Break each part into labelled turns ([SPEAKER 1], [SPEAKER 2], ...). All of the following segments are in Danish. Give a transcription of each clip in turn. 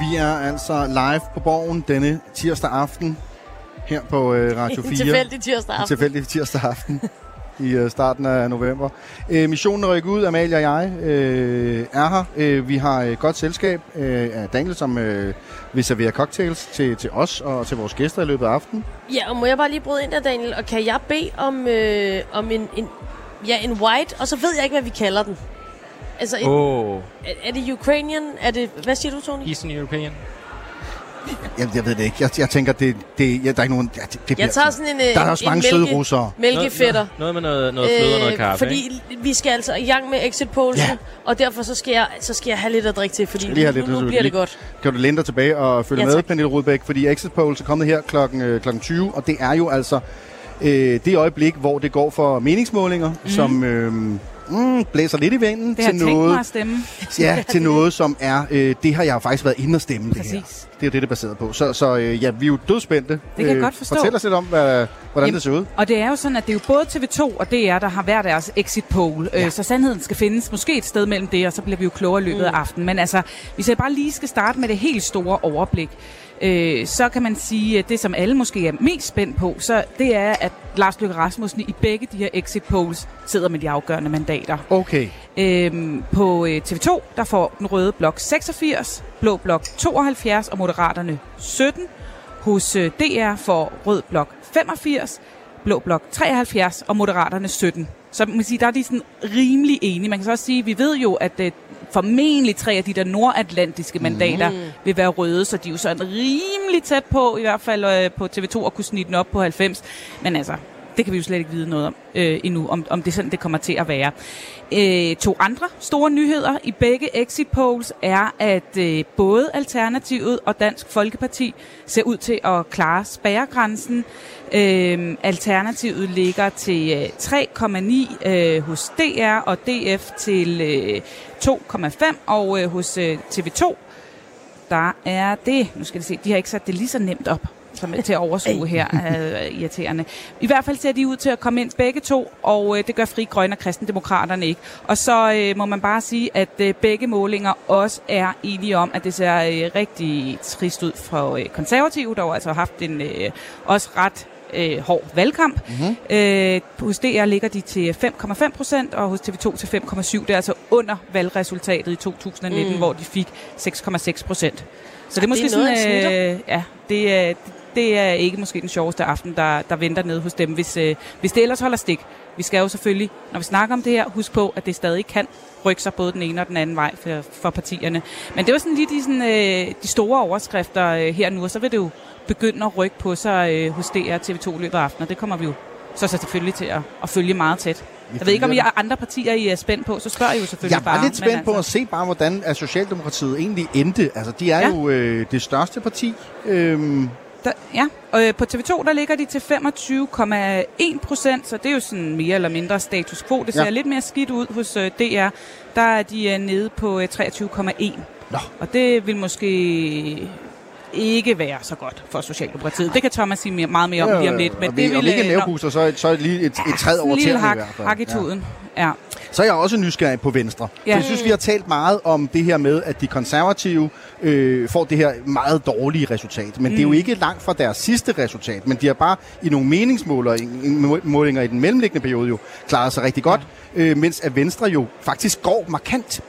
[SPEAKER 1] Vi er altså live på Borgen denne tirsdag aften her på øh, Radio 4.
[SPEAKER 2] En tilfældig tirsdag
[SPEAKER 1] En
[SPEAKER 2] aften.
[SPEAKER 1] tilfældig tirsdag aften i øh, starten af november. Øh, missionen er rykket ud. Amalie og jeg øh, er her. Øh, vi har et godt selskab øh, af Daniel, som øh, vil servere cocktails til, til os og til vores gæster i løbet af aftenen.
[SPEAKER 2] Ja, og må jeg bare lige bryde ind der, Daniel? Og kan jeg bede om, øh, om en, en, ja, en white, og så ved jeg ikke, hvad vi kalder den. Altså, en,
[SPEAKER 3] Åh,
[SPEAKER 2] er, er det Ukrainian? Er det, hvad siger du, Tony?
[SPEAKER 3] Eastern European.
[SPEAKER 1] Jeg, jeg ved det ikke. Jeg, jeg tænker, det, det, ja, der er ikke nogen... Ja, det, det
[SPEAKER 2] Jeg tager
[SPEAKER 1] sådan-
[SPEAKER 2] en, øh,
[SPEAKER 1] Der er også
[SPEAKER 2] en
[SPEAKER 1] mange
[SPEAKER 2] mælke,
[SPEAKER 1] søde russere.
[SPEAKER 2] mælkefætter.
[SPEAKER 3] Noget, noget med noget, noget fløde og noget kaffe,
[SPEAKER 2] fordi vi skal altså i gang med exit polls,
[SPEAKER 1] Ja.
[SPEAKER 2] og derfor så skal, jeg, så skal jeg have lidt at drikke til, fordi
[SPEAKER 1] lige
[SPEAKER 2] nu,
[SPEAKER 1] lidt,
[SPEAKER 2] nu
[SPEAKER 1] så
[SPEAKER 2] bliver
[SPEAKER 1] lige-
[SPEAKER 2] det godt.
[SPEAKER 1] Kan du læne dig tilbage og følge
[SPEAKER 2] Ja,
[SPEAKER 1] med. Pernille Rudbæk, fordi Exit Polls er kommet her klokken, øh, klokken 20, og det er jo altså øh, det øjeblik, hvor det går for meningsmålinger, mm. som øh, mm, blæser lidt i vinden
[SPEAKER 4] Det har
[SPEAKER 1] til
[SPEAKER 4] jeg tænkt mig
[SPEAKER 1] noget,
[SPEAKER 4] at stemme.
[SPEAKER 1] ja, til noget, som er, øh, det har jeg jo faktisk været inde og stemme det her. Det er det, det er baseret på. Så, så øh, ja, vi er jo dødspændte.
[SPEAKER 4] kan jeg godt forstå.
[SPEAKER 1] Fortæl os lidt om, hvad, hvordan
[SPEAKER 4] Jamen,
[SPEAKER 1] det ser ud.
[SPEAKER 4] Og det er jo sådan, at det er jo både TV2 og DR, der har hver deres exit poll. Ja. Øh, så sandheden skal findes måske et sted mellem det, og så bliver vi jo klogere i løbet mm. af aftenen. Men altså, hvis jeg bare lige skal starte med det helt store overblik, øh, så kan man sige, at det som alle måske er mest spændt på, så det er, at Lars Løkke Rasmussen i begge de her exit polls sidder med de afgørende mandater.
[SPEAKER 1] Okay.
[SPEAKER 4] Øhm, på øh, TV2, der får den røde blok 86, blå blok 72 og Moderaterne 17. Hos øh, DR får rød blok 85, blå blok 73 og Moderaterne 17. Så man kan sige, der er de sådan rimelig enige. Man kan så også sige, vi ved jo, at øh, formentlig tre af de der nordatlantiske mandater mm. vil være røde, så de er jo sådan rimelig tæt på, i hvert fald øh, på TV2, at kunne snige den op på 90. Men altså, det kan vi jo slet ikke vide noget om øh, endnu, om, om det er sådan, det kommer til at være. Øh, to andre store nyheder i begge exit polls er, at øh, både Alternativet og Dansk Folkeparti ser ud til at klare spærregrænsen. Øh, Alternativet ligger til øh, 3,9 øh, hos DR og DF til øh, 2,5 og øh, hos øh, TV2 der er det, nu skal jeg se, de har ikke sat det lige så nemt op som er til at overskue her, øh, irriterende. I hvert fald ser de ud til at komme ind begge to, og øh, det gør Fri Grønne og Kristendemokraterne ikke. Og så øh, må man bare sige, at øh, begge målinger også er enige om, at det ser øh, rigtig trist ud for øh, konservative, der jo altså har haft en øh, også ret øh, hård valgkamp. Mm-hmm. Øh, hos DR ligger de til 5,5 procent, og hos TV2 til 5,7. Det er altså under valgresultatet i 2019, mm. hvor de fik 6,6 procent. Så det er måske
[SPEAKER 2] det er
[SPEAKER 4] sådan, øh, ja, det det er ikke måske den sjoveste aften, der, der venter nede hos dem, hvis, øh, hvis det ellers holder stik. Vi skal jo selvfølgelig, når vi snakker om det her, huske på, at det stadig kan rykke sig både den ene og den anden vej for, for partierne. Men det var sådan lige de, sådan, øh, de store overskrifter øh, her nu, og så vil det jo begynde at rykke på sig øh, hos DR TV2 i løbet af aftenen, og det kommer vi jo så, så selvfølgelig til at, at følge meget tæt. Jeg ved ikke, om I har andre partier, I er spændt på, så spørger I jo selvfølgelig
[SPEAKER 1] Jeg
[SPEAKER 4] bare.
[SPEAKER 1] var lidt spændt
[SPEAKER 4] men
[SPEAKER 1] på at
[SPEAKER 4] altså,
[SPEAKER 1] se bare, hvordan at Socialdemokratiet egentlig endte. Altså, de er
[SPEAKER 4] Ja.
[SPEAKER 1] jo øh, det største parti. Øhm,
[SPEAKER 4] Der, ja, og øh, på TV2, der ligger de til 25,1 procent, så det er jo sådan mere eller mindre status quo. Det ser
[SPEAKER 1] Ja.
[SPEAKER 4] ja. lidt mere skidt ud hos øh, DR. Der er de øh, nede på øh, 23,1.
[SPEAKER 1] Nå.
[SPEAKER 4] Og det vil måske ikke være så godt for Socialdemokratiet. Det kan Thomas sige meget mere om lige om lidt. Men
[SPEAKER 1] og
[SPEAKER 4] det
[SPEAKER 1] vi, om
[SPEAKER 4] vil,
[SPEAKER 1] ikke en så, så lige et, et træd over tæerne i hvert fald.
[SPEAKER 4] hak i tuden. Ja.
[SPEAKER 1] Så er jeg også nysgerrig på Venstre. Ja. Jeg synes, vi har talt meget om det her med, at de konservative øh, får det her meget dårlige resultat. Men mm. det er jo ikke langt fra deres sidste resultat. Men de har bare i nogle meningsmålinger i den mellemliggende periode jo klaret sig rigtig godt. Ja. Øh, mens at Venstre jo faktisk går markant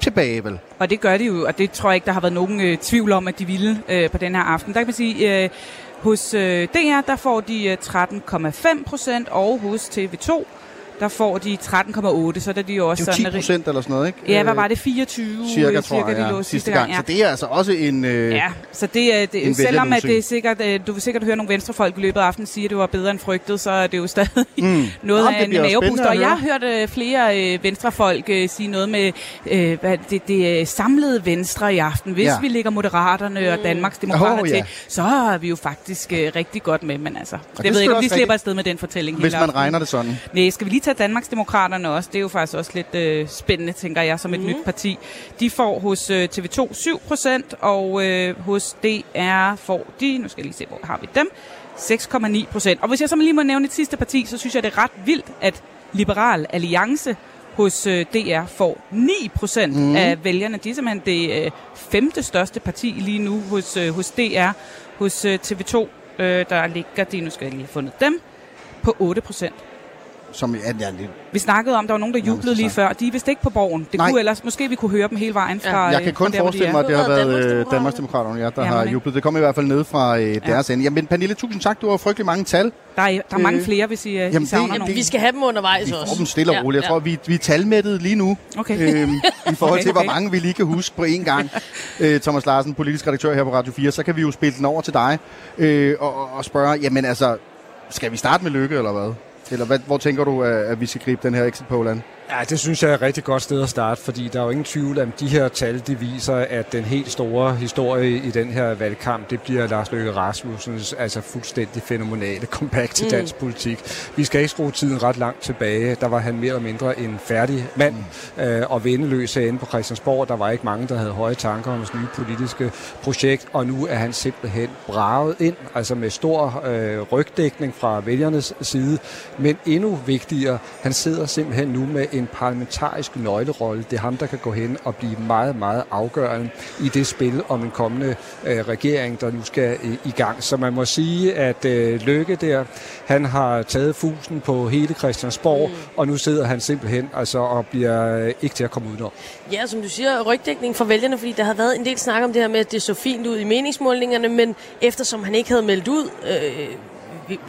[SPEAKER 1] tilbage, vel?
[SPEAKER 4] Og det gør de jo, og det tror jeg ikke, der har været nogen øh, tvivl om, at de ville øh, på den her aften. Der kan man sige, øh, hos øh, DR, der får de øh, 13,5 procent, og hos TV2, der får de 13,8, så er de jo også
[SPEAKER 1] Det er jo 10
[SPEAKER 4] sådan...
[SPEAKER 1] procent eller sådan noget, ikke?
[SPEAKER 4] Ja, hvad
[SPEAKER 1] Øh,
[SPEAKER 4] var det? 24?
[SPEAKER 1] Cirka,
[SPEAKER 4] øh,
[SPEAKER 1] tror jeg,
[SPEAKER 4] de
[SPEAKER 1] ja,
[SPEAKER 4] lå
[SPEAKER 1] sidste gang. gang. Så det er altså også en... Øh,
[SPEAKER 4] Ja, så det er, det, selvom at det er sikkert, øh, du vil sikkert høre nogle venstrefolk i løbet af aftenen sige, at det var bedre end frygtet, så er det jo stadig mm. noget
[SPEAKER 1] Nå,
[SPEAKER 4] af
[SPEAKER 1] det
[SPEAKER 4] en mavepuster. Og jeg har hørt øh, flere øh, venstrefolk øh, sige noget med øh, hvad, det, det øh, samlede venstre i aften. Hvis
[SPEAKER 1] Ja.
[SPEAKER 4] ja. vi lægger Moderaterne og Danmarks Demokrater til,
[SPEAKER 1] ja.
[SPEAKER 4] så er vi jo faktisk øh, rigtig godt med. Men altså,
[SPEAKER 1] er
[SPEAKER 4] jeg ved ikke, om vi slipper afsted med den fortælling
[SPEAKER 1] hvis man regner det sådan.
[SPEAKER 4] Nej, skal vi lige tage Danmarksdemokraterne også. Det er jo faktisk også lidt øh, spændende, tænker jeg, som et mm. nyt parti. De får hos øh, TV2 7 procent, og øh, hos DR får de, nu skal jeg lige se, hvor har vi dem, 6,9 procent. Og hvis jeg så lige må nævne et sidste parti, så synes jeg, det er ret vildt, at Liberal Alliance hos øh, DR får 9 procent mm. af vælgerne. De er simpelthen det øh, femte største parti lige nu hos, øh, hos DR. Hos øh, TV2, øh, der ligger de, nu skal jeg lige have fundet dem, på 8 procent.
[SPEAKER 1] Som, ja, ja, det,
[SPEAKER 4] Vi snakkede om, der var nogen, der jublede lige før. De er vist ikke på borgen. Det
[SPEAKER 1] Nej.
[SPEAKER 4] kunne ellers, måske vi kunne høre dem hele vejen fra
[SPEAKER 1] jeg
[SPEAKER 4] øh,
[SPEAKER 1] kan
[SPEAKER 4] fra
[SPEAKER 1] kun
[SPEAKER 4] der, de
[SPEAKER 1] forestille mig, at det har
[SPEAKER 2] Det
[SPEAKER 1] været øh,
[SPEAKER 2] Danmarksdemokraterne.
[SPEAKER 1] Ja, der
[SPEAKER 4] Ja,
[SPEAKER 1] har jublet. Det kommer i hvert fald ned fra øh, deres ende. Jamen, Pernille, tusind tak. Du har frygtelig mange tal.
[SPEAKER 4] Der er, der er mange
[SPEAKER 1] Øh,
[SPEAKER 4] flere, hvis I, øh,
[SPEAKER 1] jamen,
[SPEAKER 4] I
[SPEAKER 1] det-
[SPEAKER 4] savner
[SPEAKER 1] jamen,
[SPEAKER 4] nogen.
[SPEAKER 2] Vi skal have dem undervejs
[SPEAKER 1] Vi
[SPEAKER 2] også.
[SPEAKER 1] får dem stille og roligt. Jeg tror, vi, vi er talmættet lige nu.
[SPEAKER 4] Okay.
[SPEAKER 1] Øhm, I forhold
[SPEAKER 4] Okay,
[SPEAKER 1] til, hvor
[SPEAKER 4] okay.
[SPEAKER 1] mange vi lige kan huske på én gang. Øh, Thomas Larsen, politisk redaktør her på Radio 4. Så kan vi jo spille den over til dig øh, og- og spørge, jamen altså, skal vi starte med lykke, eller hvad? Eller hvad, hvor tænker du, at, vi skal gribe den her exit poll an?
[SPEAKER 5] Ja, det synes jeg er et rigtig godt sted at starte, fordi der er jo ingen tvivl om, de her tal, de viser, at den helt store historie i den her valgkamp, det bliver Lars Løkke Rasmussens altså fuldstændig fænomenale comeback til dansk politik. Vi skal ikke skrue tiden ret langt tilbage. Der var han mere eller mindre en færdig mand øh, og vendeløs herinde på Christiansborg. Der var ikke mange, der havde høje tanker om hans nye politiske projekt, og nu er han simpelthen braget ind, altså med stor øh, rygdækning fra vælgernes side. Men endnu vigtigere, han sidder simpelthen nu med en parlamentarisk nøglerolle. Det er ham, der kan gå hen og blive meget, meget afgørende i det spil om en kommende øh, regering, der nu skal i, i gang. Så man må sige, at øh, Løkke der, han har taget fusen på hele Christiansborg, mm. og nu sidder han simpelthen altså, og bliver øh, ikke til at komme udenom.
[SPEAKER 2] Ja, som du siger, rygdækning for vælgerne, fordi der har været en del snak om det her med, at det så fint ud i meningsmålingerne, men eftersom han ikke havde meldt ud, øh,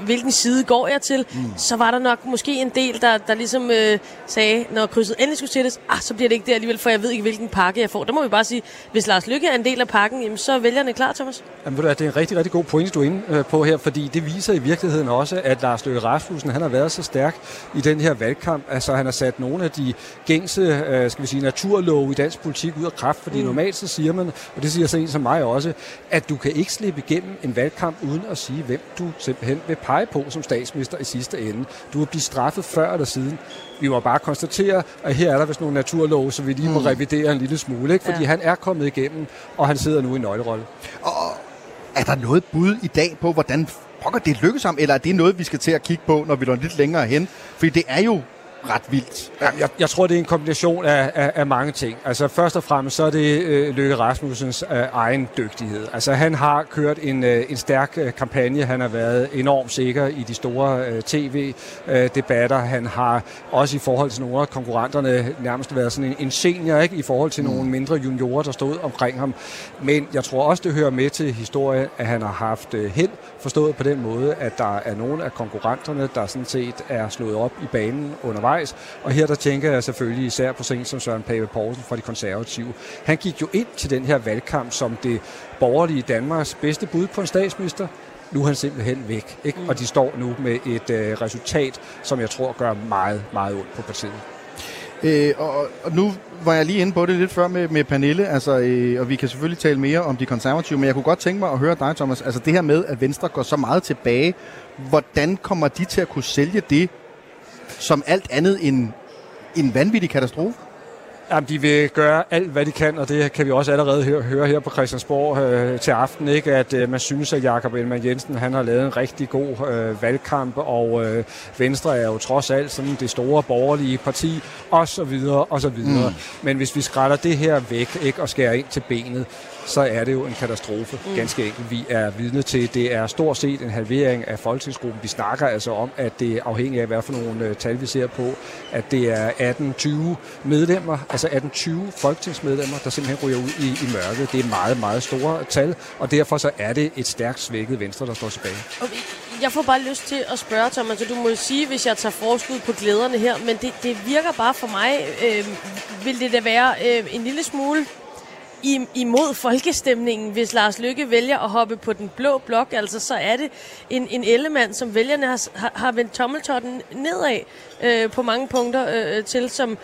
[SPEAKER 2] hvilken side går jeg til, mm. så var der nok måske en del, der, der ligesom øh, sagde, når krydset endelig skulle sættes, ah, så bliver det ikke det alligevel, for jeg ved ikke, hvilken pakke jeg får. Der må vi bare sige, hvis Lars Lykke er en del af pakken, jamen, så er vælgerne klar, Thomas.
[SPEAKER 5] Jamen, det er en rigtig, rigtig god pointe, du er inde øh, på her, fordi det viser i virkeligheden også, at Lars Løkke Rasmussen, han har været så stærk i den her valgkamp. Altså, han har sat nogle af de gængse, øh, skal vi sige, naturlove i dansk politik ud af kraft, fordi mm. normalt så siger man, og det siger så en som mig også, at du kan ikke slippe igennem en valgkamp uden at sige, hvem du simpelthen vil pege på som statsminister i sidste ende. Du vil blive straffet før eller siden. Vi må bare konstatere, at her er der vist nogle naturlove, så vi lige må revidere en lille smule, ikke? fordi
[SPEAKER 2] Ja.
[SPEAKER 5] han er kommet igennem, og han sidder nu i nøglerolle.
[SPEAKER 1] Er der noget bud i dag på, hvordan pokker det lykkes ham, eller er det noget, vi skal til at kigge på, når vi når lidt længere hen? Fordi det er jo ret vildt.
[SPEAKER 5] Ja, jeg, jeg tror, det er en kombination af, af, af mange ting. Altså først og fremmest så er det øh, Løkke Rasmussens øh, egen dygtighed. Altså han har kørt en, øh, en stærk øh, kampagne. Han har været enormt sikker i de store øh, tv-debatter. Han har også i forhold til nogle af konkurrenterne nærmest været sådan en, en senior ikke? i forhold til mm. nogle mindre juniorer, der stod omkring ham. Men jeg tror også, det hører med til historien, at han har haft øh, held forstået på den måde, at der er nogle af konkurrenterne, der sådan set er slået op i banen undervejs. Og her der tænker jeg selvfølgelig især på sådan som Søren Pape Poulsen fra de konservative. Han gik jo ind til den her valgkamp som det borgerlige Danmarks bedste bud på en statsminister. Nu er han simpelthen væk, ikke? og de står nu med et øh, resultat, som jeg tror gør meget, meget ondt på partiet.
[SPEAKER 1] Øh, og, og nu var jeg lige inde på det lidt før med, med Pernille, altså, øh, og vi kan selvfølgelig tale mere om de konservative, men jeg kunne godt tænke mig at høre dig, Thomas. Altså det her med, at Venstre går så meget tilbage, hvordan kommer de til at kunne sælge det som alt andet end en vanvittig katastrofe?
[SPEAKER 5] Jamen, de vil gøre alt, hvad de kan, og det kan vi også allerede høre, høre her på Christiansborg øh, til aften, ikke? at øh, man synes, at Jakob Ellemann Jensen han har lavet en rigtig god øh, valgkamp, og øh, Venstre er jo trods alt sådan det store borgerlige parti, og så videre, og så videre. Mm. Men hvis vi skrætter det her væk ikke, og skærer ind til benet, så er det jo en katastrofe, mm. ganske enkelt. Vi er vidne til, det er stort set en halvering af folketingsgruppen. Vi snakker altså om, at det er afhængigt af, hvad for nogle øh, tal vi ser på, at det er 18-20 medlemmer, altså 18-20 folketingsmedlemmer, der simpelthen ryger ud i, i mørket. Det er meget, meget store tal, og derfor så er det et stærkt svækket Venstre, der står tilbage.
[SPEAKER 2] Okay, jeg får bare lyst til at spørge, Thomas, og du må jo sige, hvis jeg tager forskud på glæderne her, men det, det virker bare for mig, øh, vil det da være øh, en lille smule imod folkestemningen, hvis Lars Lykke vælger at hoppe på den blå blok. Altså, så er det en, en ellemand, som vælgerne har, har, har vendt tommeltotten nedad øh, på mange punkter øh, øh til, som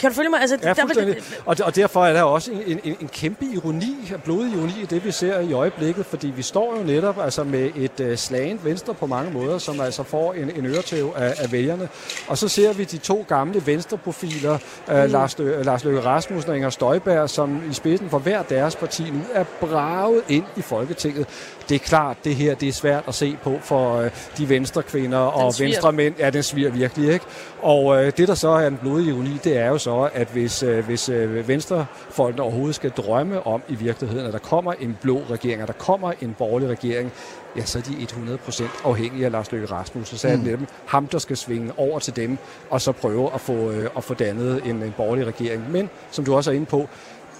[SPEAKER 2] kan du følge mig? Altså,
[SPEAKER 5] Ja,
[SPEAKER 2] der.
[SPEAKER 5] Og, og derfor er der også en, en, en kæmpe ironi, blodig ironi i det, vi ser i øjeblikket, fordi vi står jo netop altså med et uh, slagent venstre på mange måder, som altså får en, en øretæv af, af vælgerne. Og så ser vi de to gamle venstreprofiler, uh, mm. Lars, Lø, Lars Løkke Rasmussen og Inger Støjberg, som i spidsen for hver deres parti nu er braget ind i Folketinget. Det er klart, det her det er svært at se på for uh, de venstre kvinder og venstre mænd. Ja, den sviger virkelig, ikke? Og uh, det, der så er en blodig ironi, det er jo så, at hvis, uh, hvis uh, venstrefolkene overhovedet skal drømme om i virkeligheden, at der kommer en blå regering, at der kommer en borgerlig regering, ja, så er de 100% afhængige af Lars Løkke Rasmussen. Så er det netop ham, der skal svinge over til dem, og så prøve at få, øh, at få dannet en, en borgerlig regering. Men, som du også er inde på,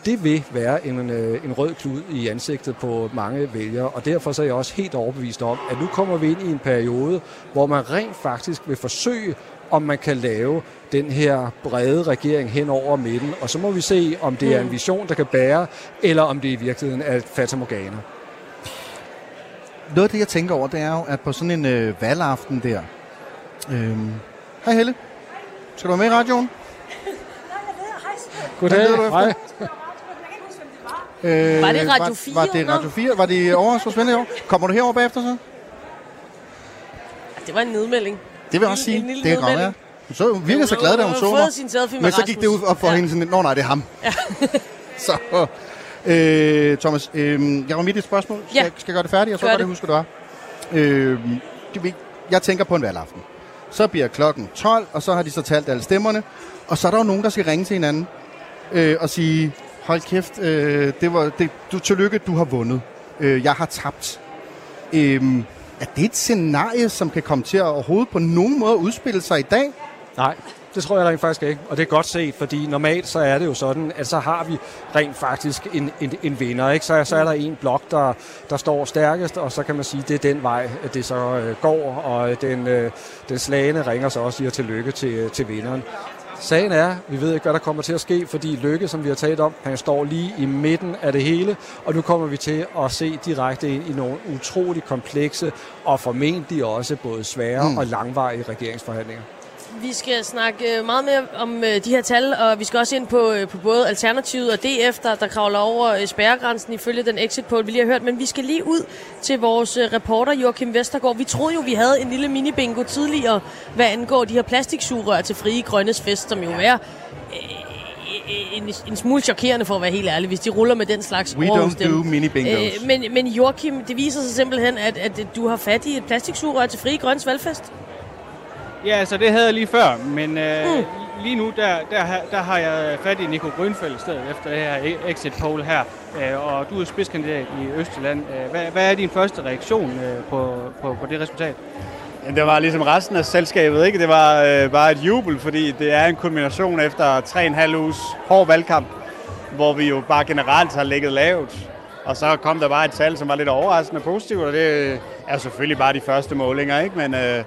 [SPEAKER 5] det vil være en, øh, en rød klud i ansigtet på mange vælgere, og derfor så er jeg også helt overbevist om, at nu kommer vi ind i en periode, hvor man rent faktisk vil forsøge, om man kan lave den her brede regering hen over midten, og så må vi se, om det er en vision, der kan bære, eller om det i virkeligheden er et fatamorgana.
[SPEAKER 1] Noget af det, jeg tænker over, det er jo, at på sådan en øh, valgaften der... Øhm, Hej Helle. Skal du være med i radioen?
[SPEAKER 5] Goddag. Hej.
[SPEAKER 1] Øh,
[SPEAKER 2] Var det Radio 4
[SPEAKER 1] Var, var det? Radio 4? Var det over Svende i år? Kommer du herover bagefter så?
[SPEAKER 2] Det var en nedmelding.
[SPEAKER 1] Det vil jeg også
[SPEAKER 2] En-
[SPEAKER 1] sige.
[SPEAKER 2] en lille
[SPEAKER 1] det kan godt være. Hun så hun virkede så glad, da hun så mig.
[SPEAKER 2] sin selfie med
[SPEAKER 1] Men så gik det ud op for
[SPEAKER 2] Ja.
[SPEAKER 1] hende sådan, Nå nej, det er ham. Ja. så, øh, Thomas, øh, jeg var midt i et spørgsmål. Skal,
[SPEAKER 2] Ja.
[SPEAKER 1] jeg, skal jeg gøre det færdigt? Jeg så godt,
[SPEAKER 2] det.
[SPEAKER 1] husker, det var. Øh, jeg tænker på en valgaften. Så bliver klokken 12, og så har de så talt alle stemmerne. Og så er der jo nogen, der skal ringe til hinanden øh, og sige, hold kæft, øh, det var, det, du, tillykke, du har vundet. Øh, jeg har tabt. Øh, er det et scenarie, som kan komme til at overhovedet på nogen måde udspille sig i dag?
[SPEAKER 5] Nej, det tror jeg rent faktisk ikke, og det er godt set, fordi normalt så er det jo sådan, at så har vi rent faktisk en, en, en vinder, ikke? Så, så er der en blok, der, der står stærkest, og så kan man sige, at det er den vej, at det så øh, går, og øh, den, øh, den slagende ringer så også siger tillykke til, til vinderen. Sagen er, vi ved ikke, hvad der kommer til at ske, fordi Lykke, som vi har talt om, han står lige i midten af det hele, og nu kommer vi til at se direkte ind i nogle utrolig komplekse og formentlig også både svære mm. og langvarige regeringsforhandlinger.
[SPEAKER 2] Vi skal snakke øh, meget mere om øh, de her tal, og vi skal også ind på, øh, på både Alternativet og DF, der, der kravler over spærregrænsen ifølge den exit poll, vi lige har hørt. Men vi skal lige ud til vores reporter Joachim Vestergaard. Vi troede jo, vi havde en lille mini-bingo tidligere, hvad angår de her plastiksugerør til Frie Grønnes Fest, som jo er en, en smule chokerende for at være helt ærlig, hvis de ruller med den slags
[SPEAKER 1] We don't do mini-bingos.
[SPEAKER 2] Øh, men, men Joachim, det viser sig simpelthen, at, at du har fat i et plastiksugerør til Frie Grønnes valgfest.
[SPEAKER 6] Ja, altså det havde jeg lige før, men øh, lige nu der, der, har- der har jeg fat i Nico Grønfeldt i stedet efter det her exit poll her, øh, og du er spidskandidat i Østjylland. Øh, hvad, hvad er din første reaktion øh, på, på, på det resultat?
[SPEAKER 7] Jamen, det var ligesom resten af selskabet, ikke? Det var øh, bare et jubel, fordi det er en kulmination efter 3,5 uges hård valgkamp, hvor vi jo bare generelt har ligget lavt. Og så kom der bare et tal, som var lidt overraskende positivt, og det er selvfølgelig bare de første målinger, ikke? Men øh,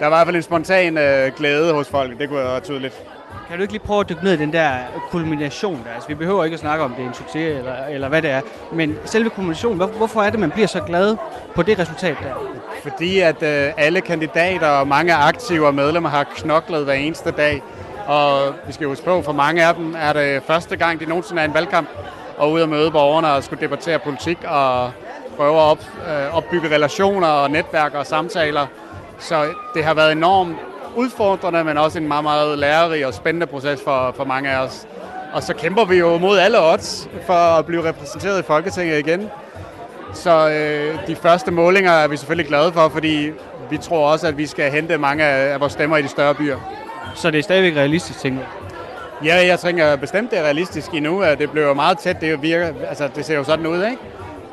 [SPEAKER 7] der var i hvert fald en spontan øh, glæde hos folk, det kunne være tydeligt.
[SPEAKER 6] Kan du ikke lige prøve at dykke ned i den der kulmination der? Altså, vi behøver ikke at snakke om, det er en succes eller, eller hvad det er, men selve kulminationen, hvor, hvorfor er det, man bliver så glad på det resultat der?
[SPEAKER 7] Fordi at øh, alle kandidater og mange aktive og medlemmer har knoklet hver eneste dag. Og vi skal huske på, for mange af dem er det første gang, de nogensinde er i en valgkamp og ude at møde borgerne og skulle debattere politik og prøve at op, øh, opbygge relationer og netværk og samtaler. Så det har været enormt udfordrende, men også en meget, meget lærerig og spændende proces for, for mange af os. Og så kæmper vi jo mod alle odds for at blive repræsenteret i Folketinget igen. Så øh, de første målinger er vi selvfølgelig glade for, fordi vi tror også, at vi skal hente mange af vores stemmer i de større byer.
[SPEAKER 6] Så det er stadigvæk realistisk, tænker jeg.
[SPEAKER 7] Ja, jeg tænker bestemt, det er realistisk endnu. at Det bliver meget tæt. Det, virker, altså, det ser jo sådan ud, ikke?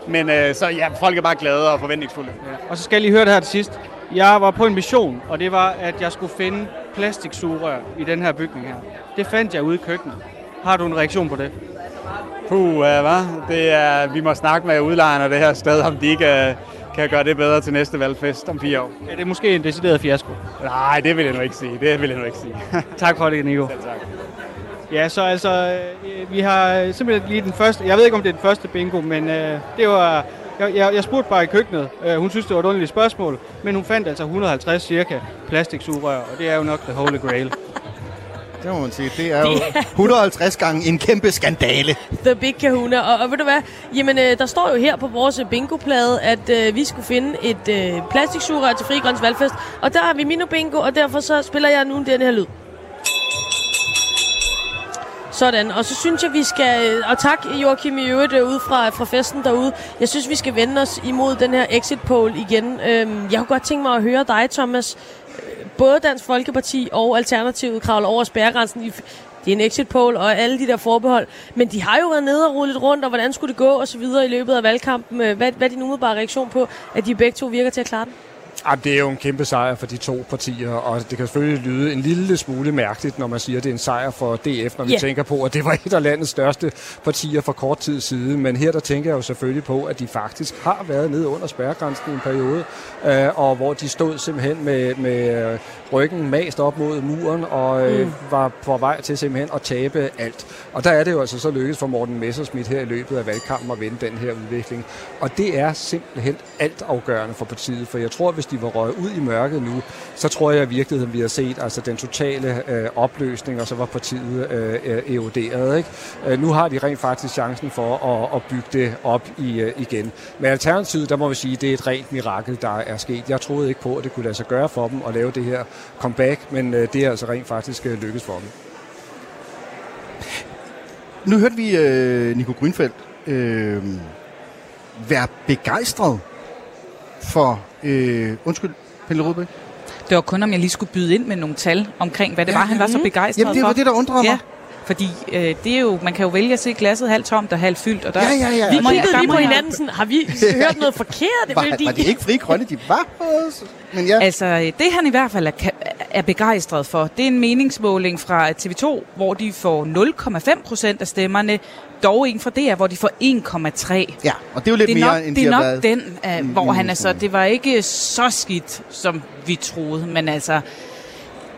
[SPEAKER 7] Men øh, så ja, folk er bare glade og forventningsfulde. Ja.
[SPEAKER 6] Og så skal jeg lige høre det her til sidst. Jeg var på en mission, og det var, at jeg skulle finde plastiksugerør i den her bygning her. Det fandt jeg ude i køkkenet. Har du en reaktion på det?
[SPEAKER 7] Puh, uh, hvad? Det er, vi må snakke med udlejerne det her sted, om de ikke uh, kan gøre det bedre til næste valgfest om fire år.
[SPEAKER 6] Er det måske en decideret fiasko?
[SPEAKER 7] Nej, det vil jeg nu ikke sige. Det vil jeg nu ikke sige.
[SPEAKER 6] Tak for det, Nico.
[SPEAKER 7] Selv tak.
[SPEAKER 6] Ja, så altså, øh, vi har simpelthen lige den første, jeg ved ikke, om det er den første bingo, men øh, det var, jeg, jeg, jeg spurgte bare i køkkenet, øh, hun synes, det var et underligt spørgsmål, men hun fandt altså 150 cirka plastiksugerør, og det er jo nok the holy grail.
[SPEAKER 1] det må man sige. Det er jo 150 gange en kæmpe skandale.
[SPEAKER 2] The Big Kahuna. Og, og ved du hvad? Jamen, øh, der står jo her på vores bingo-plade, at øh, vi skulle finde et øh, plastiksugerør til Fri Grøns Valgfest. Og der har vi Mino Bingo, og derfor så spiller jeg nu den her lyd. Sådan, og så synes jeg, vi skal... Øh, og tak, Joachim, i øvrigt øh, ude fra, fra festen derude. Jeg synes, vi skal vende os imod den her exit poll igen. Øhm, jeg kunne godt tænke mig at høre dig, Thomas. Øh, både Dansk Folkeparti og Alternativet kravler over spærregrænsen. i- Det er en exit poll og alle de der forbehold. Men de har jo været nede og rullet rundt, og hvordan skulle det gå og så videre i løbet af valgkampen. Øh, hvad, hvad er din umiddelbare reaktion på, at de begge to virker til at klare den?
[SPEAKER 5] Jamen, det er jo en kæmpe sejr for de to partier, og det kan selvfølgelig lyde en lille smule mærkeligt, når man siger, at det er en sejr for DF, når vi
[SPEAKER 2] Ja.
[SPEAKER 5] tænker på, at det var et af landets største partier for kort tid siden. Men her der tænker jeg jo selvfølgelig på, at de faktisk har været nede under spærregrænsen i en periode, øh, og hvor de stod simpelthen med, med ryggen mast op mod muren, og øh, mm. var på vej til simpelthen at tabe alt. Og der er det jo altså så lykkedes for Morten Messerschmidt her i løbet af valgkampen at vende den her udvikling. Og det er simpelthen altafgørende for partiet, for jeg tror, hvis de var røget ud i mørket nu, så tror jeg i virkeligheden, vi har set altså den totale øh, opløsning, og så var partiet øh, øh eroderet. Ikke? Øh, nu har de rent faktisk chancen for at, at bygge det op i, øh, igen. Men alternativet, der må vi sige, det er et rent mirakel, der er sket. Jeg troede ikke på, at det kunne lade sig gøre for dem at lave det her comeback, men øh, det er altså rent faktisk øh, lykkes for dem.
[SPEAKER 1] Nu hørte vi øh, Nico Grønfeldt øh, være begejstret for... Øh, undskyld, Pelle Rudbæk.
[SPEAKER 4] Det var kun, om jeg lige skulle byde ind med nogle tal omkring, hvad det var, han var så begejstret
[SPEAKER 1] Jamen, det
[SPEAKER 4] for.
[SPEAKER 1] var det, der undrede mig.
[SPEAKER 4] Ja, fordi øh, det er jo, man kan jo vælge at se glasset halvt tomt og halvt fyldt. Og der,
[SPEAKER 1] Ja, ja, ja.
[SPEAKER 2] Vi kiggede lige
[SPEAKER 4] må
[SPEAKER 2] på hinanden sådan, har vi hørt noget forkert? Det
[SPEAKER 1] Var,
[SPEAKER 2] er fordi-
[SPEAKER 1] var det ikke fri grønne, de var hos? Men ja,
[SPEAKER 4] Altså, det han i hvert fald er, er begejstret for, det er en meningsmåling fra TV2, hvor de får 0,5 procent af stemmerne, dog en fra DR, hvor de får 1,3.
[SPEAKER 1] ja, og det er jo lidt
[SPEAKER 4] Det er
[SPEAKER 1] mere,
[SPEAKER 4] nok,
[SPEAKER 1] end
[SPEAKER 4] det
[SPEAKER 1] de
[SPEAKER 4] er
[SPEAKER 1] har
[SPEAKER 4] nok
[SPEAKER 1] været.
[SPEAKER 4] den, uh, hvor han er så,
[SPEAKER 1] meningsmåling.
[SPEAKER 4] det var ikke så skidt, som vi troede, men altså,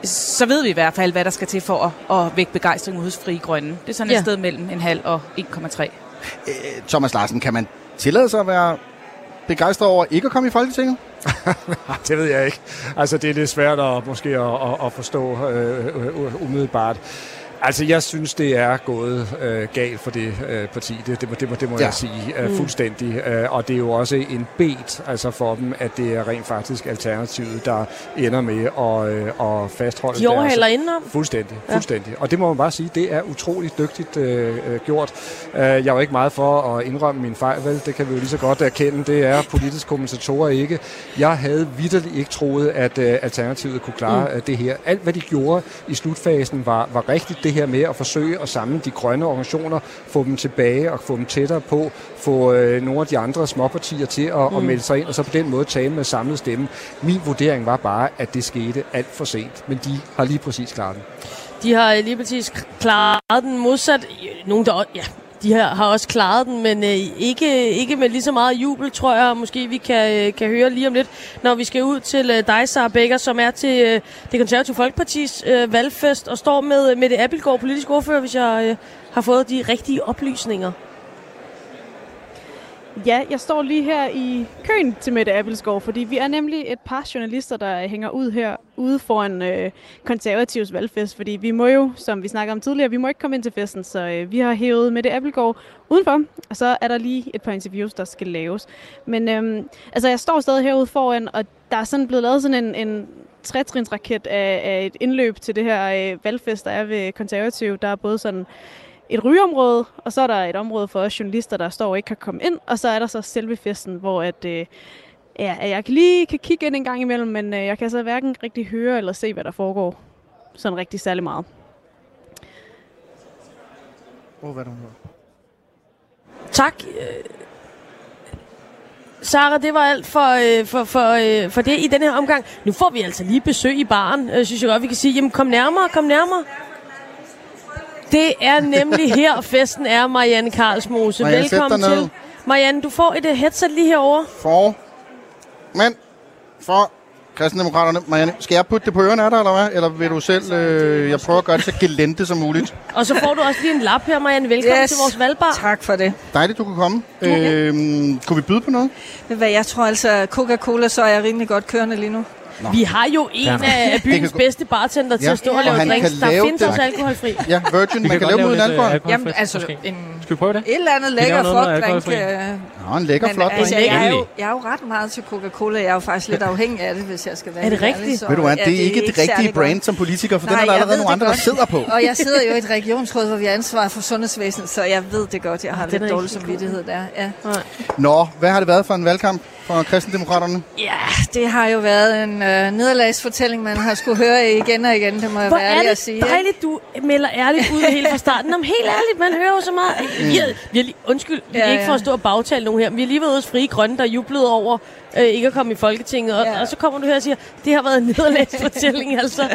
[SPEAKER 4] så ved vi i hvert fald, hvad der skal til for at, at vække begejstring hos Fri Grønne. Det er sådan et
[SPEAKER 2] Ja.
[SPEAKER 4] sted mellem en halv og 1,3.
[SPEAKER 1] Øh, Thomas Larsen, kan man tillade sig at være begejstret over ikke at komme i Folketinget?
[SPEAKER 5] Det ved jeg ikke. Altså, det er lidt svært at, måske at, at, at forstå øh, øh, umiddelbart. Altså, jeg synes, det er gået øh, galt for det øh, parti. Det, det, må, det må, det må
[SPEAKER 1] Ja.
[SPEAKER 5] jeg sige øh, fuldstændig. Øh, og det er jo også en bet altså for dem, at det er rent faktisk alternativet, der ender med at, øh, at fastholde
[SPEAKER 2] De overhaler indenom.
[SPEAKER 5] Fuldstændig, fuldstændig. Ja. Og det må man bare sige, det er utroligt dygtigt øh, øh, gjort. Øh, jeg er jo ikke meget for at indrømme min fejl, vel? Det kan vi jo lige så godt erkende. Det er politiske kommentatorer ikke. Jeg havde vidderligt ikke troet, at øh, Alternativet kunne klare mm. det her. Alt, hvad de gjorde i slutfasen, var, var rigtigt. Det her med at forsøge at samle de grønne organisationer, få dem tilbage og få dem tættere på, få øh, nogle af de andre småpartier til at, mm. at melde sig ind, og så på den måde tale med samlet stemme. Min vurdering var bare, at det skete alt for sent. Men de har lige præcis klaret den.
[SPEAKER 2] De har øh, lige præcis klaret den modsat. Nogen, der, også- ja, de her har også klaret den, men øh, ikke, ikke med lige så meget jubel, tror jeg, måske vi kan, øh, kan høre lige om lidt, når vi skal ud til øh, dig, Sara Becker, som er til øh, det konservative Folkepartis øh, valgfest og står med øh, med det Appelgaard, politisk ordfører, hvis jeg øh, har fået de rigtige oplysninger.
[SPEAKER 8] Ja, jeg står lige her i køen til Mette Appelskov, fordi vi er nemlig et par journalister, der hænger ud her ude foran øh, konservativs valgfest, fordi vi må jo, som vi snakkede om tidligere, vi må ikke komme ind til festen, så øh, vi har hævet Mette Appelgaard udenfor, og så er der lige et par interviews, der skal laves. Men øh, altså, jeg står stadig herude foran, og der er sådan blevet lavet sådan en, en trætrinsraket af, af et indløb til det her øh, valgfest, der er ved konservativ. Der er både sådan et rygeområde, og så er der et område for os journalister, der står og ikke kan komme ind, og så er der så selve festen, hvor at, øh, ja, at jeg lige kan kigge ind en gang imellem, men øh, jeg kan så hverken rigtig høre eller se, hvad der foregår sådan rigtig særlig meget.
[SPEAKER 1] Åh, hvad er det, hun hedder?
[SPEAKER 2] Tak. øh, Sara, det var alt for, øh, for, for, øh, for det i den her omgang. Nu får vi altså lige besøg i baren, øh, synes jeg godt, vi kan sige. Jamen, kom nærmere, kom nærmere. Det er nemlig her, festen er, Marianne Karlsmose.
[SPEAKER 1] Marianne,
[SPEAKER 2] Velkommen til. Marianne, du får et uh, headset lige herovre.
[SPEAKER 1] For mænd for kristendemokraterne. Marianne, skal jeg putte det på ørerne af dig, eller hvad? Eller vil du selv... Øh, jeg prøver at gøre det så gelente som muligt.
[SPEAKER 2] Og så får du også lige en lap her, Marianne. Velkommen
[SPEAKER 9] Yes.
[SPEAKER 2] til vores valgbar.
[SPEAKER 9] Tak for det.
[SPEAKER 1] Dejligt, du kunne komme. Øh, kunne vi byde på noget?
[SPEAKER 9] Hvad jeg tror altså, Coca-Cola, så er jeg rimelig godt kørende lige nu.
[SPEAKER 1] Nå.
[SPEAKER 2] Vi har jo en
[SPEAKER 3] Ja.
[SPEAKER 2] af byens
[SPEAKER 1] kan-
[SPEAKER 2] bedste bartender til
[SPEAKER 1] Ja,
[SPEAKER 2] at stå og
[SPEAKER 1] og
[SPEAKER 2] lave
[SPEAKER 1] han
[SPEAKER 2] drinks.
[SPEAKER 1] kan
[SPEAKER 2] Der
[SPEAKER 1] lave
[SPEAKER 2] findes også alkoholfri.
[SPEAKER 1] Ja, Virgin, man kan lave dem uden alkohol.
[SPEAKER 3] Jamen,
[SPEAKER 9] altså,
[SPEAKER 3] en... Skal vi prøve det?
[SPEAKER 9] et eller andet lækker frugtdrink.
[SPEAKER 3] alkoholfri.
[SPEAKER 9] øh,
[SPEAKER 1] Nå, en lækker,
[SPEAKER 9] Men
[SPEAKER 1] flot
[SPEAKER 9] altså,
[SPEAKER 1] drink.
[SPEAKER 9] jeg, er jo, jeg er jo ret meget til Coca-Cola. Jeg er jo faktisk lidt afhængig af det, hvis jeg skal være
[SPEAKER 2] Er det
[SPEAKER 9] ærlig.
[SPEAKER 2] rigtigt?
[SPEAKER 9] Så,
[SPEAKER 1] Ved du hvad,
[SPEAKER 9] ja,
[SPEAKER 1] det er ikke det rigtige brand
[SPEAKER 9] godt.
[SPEAKER 1] som politiker, for den
[SPEAKER 9] Nej,
[SPEAKER 1] er der allerede nogle
[SPEAKER 9] det
[SPEAKER 1] andre, der
[SPEAKER 9] godt.
[SPEAKER 1] sidder på.
[SPEAKER 9] Og jeg sidder jo i et regionsråd, hvor vi har ansvar for sundhedsvæsenet, så jeg ved det godt. Jeg har
[SPEAKER 2] Ah, den
[SPEAKER 9] lidt
[SPEAKER 2] er
[SPEAKER 9] dårlig samvittighed der. Ja.
[SPEAKER 1] Nå, hvad har det været for en valgkamp for kristendemokraterne?
[SPEAKER 9] ja, det har jo været en øh, nederlagsfortælling, man har skulle høre igen og igen. Det må jeg
[SPEAKER 2] Hvor
[SPEAKER 9] være
[SPEAKER 2] er
[SPEAKER 9] ærlig at
[SPEAKER 2] det
[SPEAKER 9] sige. ikke?
[SPEAKER 2] dejligt, du melder ærligt ud helt fra starten. Om helt ærligt, man hører jo så meget. Vi har, vi har lige, undskyld, vi er
[SPEAKER 9] Ja,
[SPEAKER 2] ikke for at stå og bagtale nogen her, men vi har lige været hos Frie Grønne, der jublede over øh, ikke at komme i Folketinget. Og,
[SPEAKER 9] Ja.
[SPEAKER 2] og så kommer du her og siger, det har været en nederlagsfortælling. altså,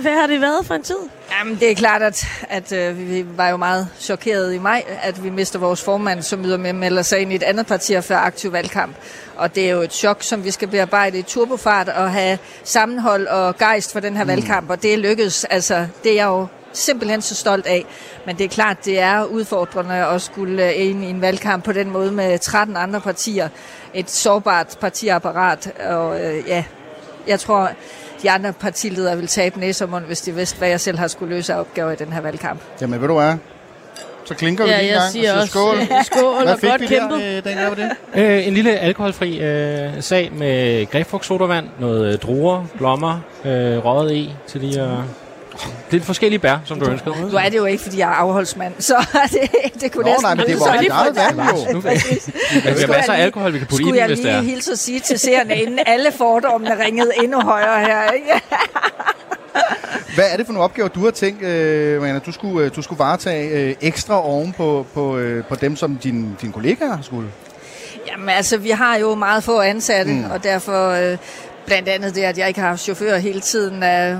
[SPEAKER 2] hvad har det været for en tid?
[SPEAKER 9] Jamen, det er klart, at, at øh, vi var jo meget chokeret i maj, at vi mister vores formand, som yder med melder sig ind i et andet parti og fører aktiv valgkamp. Og det er jo et chok, som vi skal bearbejde i turbofart og have sammenhold og gejst for den her mm. valgkamp, og det er lykkedes. Altså, det er jeg jo simpelthen så stolt af. Men det er klart, det er udfordrende at skulle øh, ind i en valgkamp på den måde med 13 andre partier. Et sårbart partiapparat, og øh, ja, jeg tror, de andre partiledere vil tabe næsermund, hvis de vidste, hvad jeg selv har skulle løse af opgaver i den her valgkamp.
[SPEAKER 1] Jamen, ved du hvad? Så klinker vi
[SPEAKER 2] Ja,
[SPEAKER 1] lige en
[SPEAKER 2] jeg
[SPEAKER 1] gang
[SPEAKER 2] siger
[SPEAKER 1] og
[SPEAKER 2] også
[SPEAKER 1] skål.
[SPEAKER 2] øh, skål
[SPEAKER 1] Hvad
[SPEAKER 2] og
[SPEAKER 1] fik
[SPEAKER 2] godt
[SPEAKER 1] vi
[SPEAKER 2] kæmpet.
[SPEAKER 1] der, øh, det?
[SPEAKER 3] Øh, en lille alkoholfri øh, sag med grebfrugtsodavand, noget øh, druer, blommer, øh, røget i til lige at... Lidt forskellige bær, som du ønskede.
[SPEAKER 9] Nu er det jo ikke, fordi jeg er afholdsmand, så det, det kunne
[SPEAKER 1] Nå,
[SPEAKER 9] næsten
[SPEAKER 1] nej, men det var dit eget valg, jo.
[SPEAKER 3] Nu, men vi har masser af alkohol, vi kan putte i
[SPEAKER 9] Skulle
[SPEAKER 3] den,
[SPEAKER 9] jeg
[SPEAKER 3] hvis det er.
[SPEAKER 9] lige hilse at sige til seerne, inden alle fordommene ringede endnu højere her, ikke?
[SPEAKER 1] Hvad er det for nogle opgaver, du har tænkt, øh, Marianne, du skulle, øh, du skulle varetage øh, ekstra oven på, på, øh, på dem, som dine din kollegaer skulle?
[SPEAKER 9] Jamen altså, vi har jo meget få ansatte, mm. og derfor øh, blandt andet det, at jeg ikke har haft chauffør hele tiden, øh,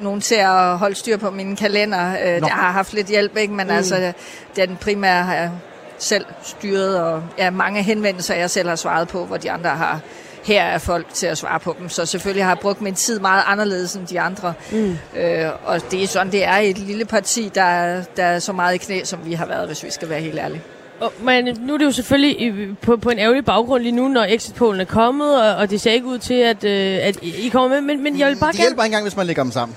[SPEAKER 9] nogen til at holde styr på min kalender. Øh, jeg har haft lidt hjælp, ikke? men mm. altså, den primære har jeg selv styret, og ja, mange henvendelser, jeg selv har svaret på, hvor de andre har her er folk til at svare på dem. Så selvfølgelig har jeg brugt min tid meget anderledes end de andre. Mm. Øh, og det er sådan, det er i et lille parti, der, er- der er så meget i knæ, som vi har været, hvis vi skal være helt ærlige.
[SPEAKER 2] Men nu er det jo selvfølgelig på, på en ærgerlig baggrund lige nu, når exit-pollen er kommet, og, og det ser ikke ud til, at, øh, at I kommer med. Men, men jeg vil bare
[SPEAKER 1] Det
[SPEAKER 2] gerne...
[SPEAKER 1] hjælper ikke engang, hvis man lægger dem sammen.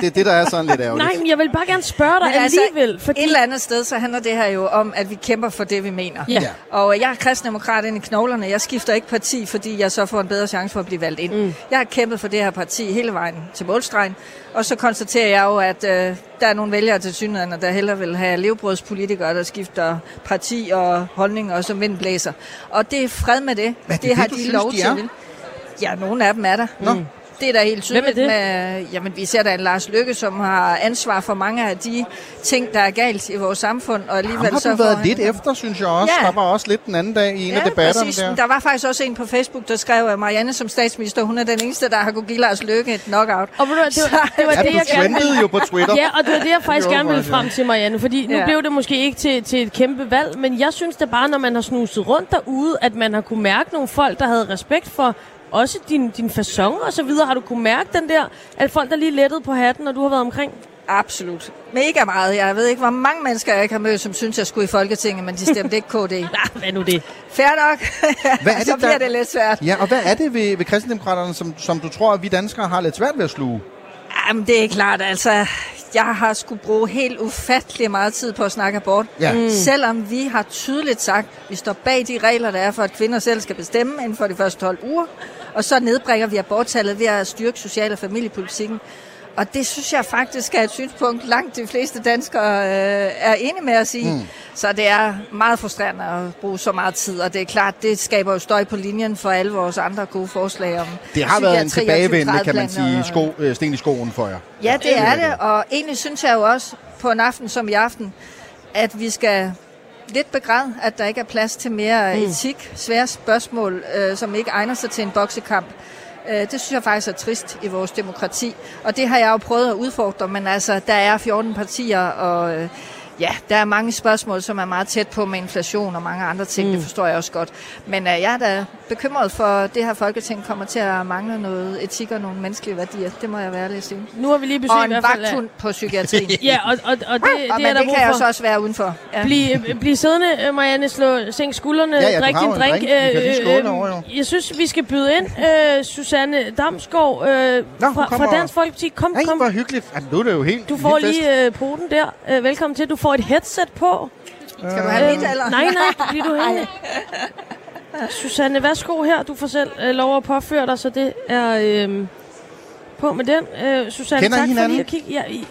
[SPEAKER 1] Det er det, der er sådan lidt ærgerligt.
[SPEAKER 2] Nej, men jeg vil bare gerne spørge dig
[SPEAKER 9] Men altså,
[SPEAKER 2] alligevel. fordi...
[SPEAKER 9] Et eller andet sted, så handler det her jo om, at vi kæmper for det, vi mener.
[SPEAKER 2] Ja.
[SPEAKER 1] Ja.
[SPEAKER 9] Og jeg er kristendemokrat ind i knoglerne. Jeg skifter ikke parti, fordi jeg så får en bedre chance for at blive valgt ind. Mm. Jeg har kæmpet for det her parti hele vejen til målstregen. Og så konstaterer jeg jo, at øh, der er nogle vælgere til synligheden, der hellere vil have levebrødspolitikere, der skifter parti og holdning og som vind blæser. Og det er fred med det.
[SPEAKER 1] Men det
[SPEAKER 9] det
[SPEAKER 1] det,
[SPEAKER 9] har
[SPEAKER 1] du
[SPEAKER 9] de
[SPEAKER 1] synes,
[SPEAKER 9] lov
[SPEAKER 1] de
[SPEAKER 9] til.
[SPEAKER 1] er?
[SPEAKER 9] vil. Ja, nogle af dem er der.
[SPEAKER 1] Nå.
[SPEAKER 9] Det er da helt
[SPEAKER 2] Hvem er
[SPEAKER 9] tydeligt
[SPEAKER 2] det?
[SPEAKER 9] med, jamen vi ser da en Lars Lykke, som har ansvar for mange af de ting, der er galt i vores samfund, og
[SPEAKER 1] Ham
[SPEAKER 9] alligevel
[SPEAKER 1] har
[SPEAKER 9] så
[SPEAKER 1] du
[SPEAKER 9] får
[SPEAKER 1] været lidt efter, synes jeg også.
[SPEAKER 9] Ja.
[SPEAKER 1] Der var også lidt den anden dag i en af debatterne
[SPEAKER 9] præcis.
[SPEAKER 1] der.
[SPEAKER 9] Der var faktisk også en på Facebook, der skrev, at Marianne som statsminister, hun er den eneste, der har kunne give Lars Lykke et knockout.
[SPEAKER 2] Og du, hvad, det var, det var
[SPEAKER 1] Ja,
[SPEAKER 2] det,
[SPEAKER 1] du
[SPEAKER 2] jeg gerne
[SPEAKER 1] jo på Twitter.
[SPEAKER 2] Ja, og det var det, jeg faktisk
[SPEAKER 1] Det var
[SPEAKER 2] gerne ville frem
[SPEAKER 1] ja.
[SPEAKER 2] til, Marianne. Fordi nu
[SPEAKER 9] Ja.
[SPEAKER 2] blev det måske ikke til, til et kæmpe valg, men jeg synes da bare, når man har snuset rundt derude, at man har kunne mærke nogle folk, der havde respekt for også din, din fasong og så videre. Har du kunne mærke den der, at folk der lige lettede på hatten, når du har været omkring?
[SPEAKER 9] Absolut. Mega meget. Jeg ved ikke, hvor mange mennesker jeg ikke har mødt, som synes, jeg skulle i Folketinget, men de stemte ikke KD.
[SPEAKER 2] Nej, hvad nu det?
[SPEAKER 9] Fair nok.
[SPEAKER 1] Hvad er det,
[SPEAKER 9] så bliver
[SPEAKER 1] der-
[SPEAKER 9] det lidt svært.
[SPEAKER 1] Ja, og hvad er det ved, ved kristendemokraterne, som, som du tror, at vi danskere har lidt svært ved at sluge?
[SPEAKER 9] Jamen, det er klart, altså, jeg har skulle bruge helt ufattelig meget tid på at snakke abort.
[SPEAKER 1] Ja. Mm.
[SPEAKER 9] Selvom vi har tydeligt sagt, at vi står bag de regler, der er for, at kvinder selv skal bestemme inden for de første 12 uger. Og så nedbringer vi aborttallet ved at styrke social- og familiepolitikken. Og det synes jeg faktisk er et synspunkt, langt de fleste danskere øh, er enige med at sige. Mm. Så det er meget frustrerende at bruge så meget tid, og det er klart, det skaber jo støj på linjen for alle vores andre gode forslag om
[SPEAKER 1] Det har været en tilbagevendende, kan man
[SPEAKER 9] 2030-planer
[SPEAKER 1] sige,
[SPEAKER 9] og-
[SPEAKER 1] sko, øh, sten i skoen for jer.
[SPEAKER 9] Ja, det er det, og egentlig synes jeg jo også på en aften som i aften, at vi skal lidt begræde, at der ikke er plads til mere mm. etik, svære spørgsmål, øh, som ikke egner sig til en boksekamp. Øh, det synes jeg faktisk er trist i vores demokrati, og det har jeg jo prøvet at udfordre, men altså, der er 14 partier, og øh, ja, der er mange spørgsmål, som er meget tæt på med inflation og mange andre ting. Mm. Det forstår jeg også godt. Men uh, jeg er da bekymret for, at det her folketing kommer til at mangle noget etik og nogle menneskelige værdier. Det må jeg være ærlig sige.
[SPEAKER 2] Nu har vi lige besøgt
[SPEAKER 9] Og
[SPEAKER 2] i
[SPEAKER 9] en
[SPEAKER 2] hvert fald...
[SPEAKER 9] vagthund på psykiatrien.
[SPEAKER 2] Ja, og, og, og det,
[SPEAKER 9] og,
[SPEAKER 2] det er
[SPEAKER 9] men
[SPEAKER 2] der
[SPEAKER 9] det kan jeg
[SPEAKER 2] for.
[SPEAKER 9] så også være udenfor. Ja.
[SPEAKER 2] Bliv, bliv siddende, øh, Marianne, slå, sænk skuldrene,
[SPEAKER 1] Ja, ja,
[SPEAKER 2] drik din drink.
[SPEAKER 1] drink. Skåle derovre, jo.
[SPEAKER 2] jeg synes, vi skal byde ind. Øh, Susanne Damsgaard øh,
[SPEAKER 1] Nå,
[SPEAKER 2] fra, fra Dansk Folkeparti. Kom,
[SPEAKER 1] Nej,
[SPEAKER 2] kom.
[SPEAKER 1] hvor hyggeligt. Ja, nu er det jo helt
[SPEAKER 2] Du får
[SPEAKER 1] helt
[SPEAKER 2] lige øh, poten der. Øh, velkommen til. Du får et headset på.
[SPEAKER 9] Skal du have mit, eller?
[SPEAKER 2] Nej, nej, bliver du hængende. Susanne, værsgo her. Du får selv øh, lov at påføre dig, så det er øh, på med den. Øh, Susanne,
[SPEAKER 1] Kender I
[SPEAKER 2] tak for
[SPEAKER 1] hinanden?
[SPEAKER 2] lige at kigge. Ja, I,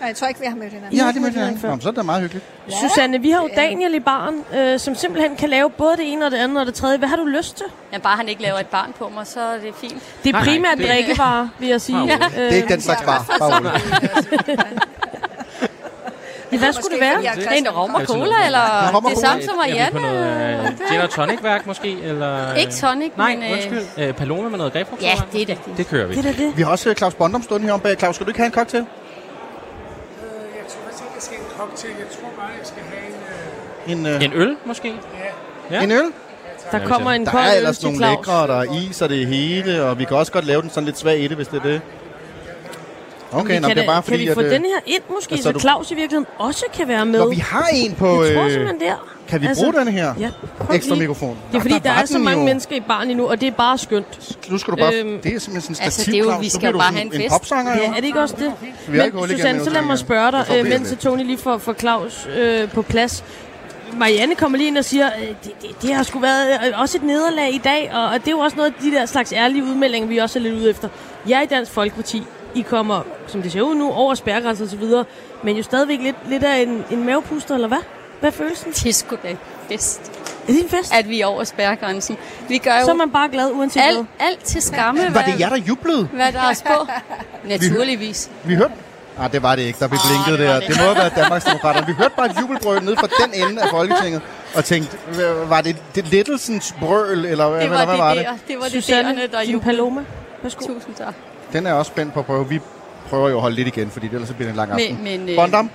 [SPEAKER 9] Nej, jeg tror ikke, vi har mødt hinanden.
[SPEAKER 1] I har aldrig mødt
[SPEAKER 2] hinanden.
[SPEAKER 1] Nå, men så er det meget hyggeligt.
[SPEAKER 2] Susanne, vi har jo Daniel i baren, øh, som simpelthen kan lave både det ene og det andet og det tredje. Hvad har du lyst til?
[SPEAKER 10] Ja, bare han ikke laver et barn på mig, så er det fint.
[SPEAKER 2] Det er
[SPEAKER 3] Nej, nej,
[SPEAKER 2] primært
[SPEAKER 3] det-
[SPEAKER 2] drikkevarer, vil jeg sige.
[SPEAKER 3] Ja.
[SPEAKER 2] Øh,
[SPEAKER 1] Det er ikke den slags bar. Bare rolig.
[SPEAKER 2] Hvad skulle det være?
[SPEAKER 10] Det er en rom og
[SPEAKER 3] Altså,
[SPEAKER 10] cola, eller det samme som
[SPEAKER 3] Er vi på
[SPEAKER 10] Marianne?
[SPEAKER 3] noget øh, gin og tonic-værk måske? Eller,
[SPEAKER 10] Ikke tonic,
[SPEAKER 3] Nej,
[SPEAKER 10] men... øh,
[SPEAKER 3] undskyld. Øh, Paloma med noget grapefrugt?
[SPEAKER 10] Ja, det er det.
[SPEAKER 3] Det kører vi.
[SPEAKER 2] Det er det.
[SPEAKER 1] Vi har også øh, Claus Bondum stående herom bag. Claus, skal du ikke have en cocktail?
[SPEAKER 11] Jeg tror faktisk ikke, jeg skal have en cocktail. Jeg tror bare, jeg skal have en... Øh...
[SPEAKER 1] En, øh,
[SPEAKER 3] En øl måske? Ja.
[SPEAKER 1] en øl?
[SPEAKER 2] Der kommer en
[SPEAKER 1] Der
[SPEAKER 2] kold
[SPEAKER 1] er
[SPEAKER 2] øl
[SPEAKER 1] ellers
[SPEAKER 2] til
[SPEAKER 1] nogle
[SPEAKER 2] Claus.
[SPEAKER 1] lækre, og der er is og det hele, og vi kan også godt lave den sådan lidt svag i det, hvis det er det. Okay, nå,
[SPEAKER 2] kan,
[SPEAKER 1] det er bare
[SPEAKER 2] kan
[SPEAKER 1] fordi,
[SPEAKER 2] vi få
[SPEAKER 1] at... øh,
[SPEAKER 2] den her ind måske,
[SPEAKER 1] altså,
[SPEAKER 2] så
[SPEAKER 1] du-
[SPEAKER 2] Claus i virkeligheden også kan være med?
[SPEAKER 1] Nå, vi har en på...
[SPEAKER 2] Jeg tror
[SPEAKER 1] øh,
[SPEAKER 2] simpelthen der.
[SPEAKER 1] Kan vi
[SPEAKER 2] Altså,
[SPEAKER 1] bruge den her?
[SPEAKER 2] Ja,
[SPEAKER 1] Ekstra
[SPEAKER 2] lige.
[SPEAKER 1] mikrofon.
[SPEAKER 2] Det er fordi, der,
[SPEAKER 1] var
[SPEAKER 2] er så mange
[SPEAKER 1] jo.
[SPEAKER 2] mennesker i baren endnu, og det er bare skønt.
[SPEAKER 1] Nu skal du bare...
[SPEAKER 2] Øhm,
[SPEAKER 1] det er simpelthen sådan en
[SPEAKER 10] altså,
[SPEAKER 1] stativ,
[SPEAKER 10] det er jo-
[SPEAKER 1] Claus.
[SPEAKER 10] vi
[SPEAKER 1] Nu
[SPEAKER 10] skal
[SPEAKER 1] bliver
[SPEAKER 10] jo bare have en
[SPEAKER 1] en
[SPEAKER 10] fest.
[SPEAKER 1] popsanger.
[SPEAKER 2] Ja, er det ikke også det?
[SPEAKER 1] Vi ikke
[SPEAKER 2] Men
[SPEAKER 1] igennem
[SPEAKER 2] Susanne,
[SPEAKER 1] nu,
[SPEAKER 2] så lad mig spørge dig, øh, mens. Tony lige får, får Claus øh, på plads. Marianne kommer lige ind og siger, det, det, det har sgu været også et nederlag i dag, og, og det er jo også noget af de der slags ærlige udmeldinger, vi også er lidt ude efter. Jeg i Dansk Folkeparti, I kommer, som det ser ud nu, over spærregrænser og så videre, men jo stadigvæk lidt, lidt af en, en mavepuster, eller hvad? Hvad er følelsen?
[SPEAKER 10] Det er sgu da fest,
[SPEAKER 2] Er det en fest?
[SPEAKER 10] at vi er over spærregrænsen. Vi gør jo
[SPEAKER 2] Så er man bare glad, uanset
[SPEAKER 10] alt,
[SPEAKER 2] hvad.
[SPEAKER 10] alt til skamme,
[SPEAKER 1] Var
[SPEAKER 10] hvad,
[SPEAKER 1] det jer, der jublede?
[SPEAKER 10] hvad der er på. Naturligvis.
[SPEAKER 1] Vi hørte... Nej, det var det ikke. Der blev blinket
[SPEAKER 10] det
[SPEAKER 1] der.
[SPEAKER 10] det.
[SPEAKER 1] Det må have været Danmarksdemokraterne. Vi hørte bare et jubelbrøl nede fra den ende af Folketinget, og tænkte, var det, det lettelsens brøl, eller hvad,
[SPEAKER 10] Det
[SPEAKER 1] eller
[SPEAKER 10] var
[SPEAKER 1] hvad
[SPEAKER 10] det
[SPEAKER 1] var det?
[SPEAKER 10] der. Det var det der
[SPEAKER 2] din
[SPEAKER 10] jublede.
[SPEAKER 2] paloma. Værsgo.
[SPEAKER 10] Tusind tak.
[SPEAKER 1] Den er også spændt på at prøve. Vi prøver jo at holde lidt igen, fordi ellers så bliver det en lang aften.
[SPEAKER 10] Men, men, øh,
[SPEAKER 1] Bondam,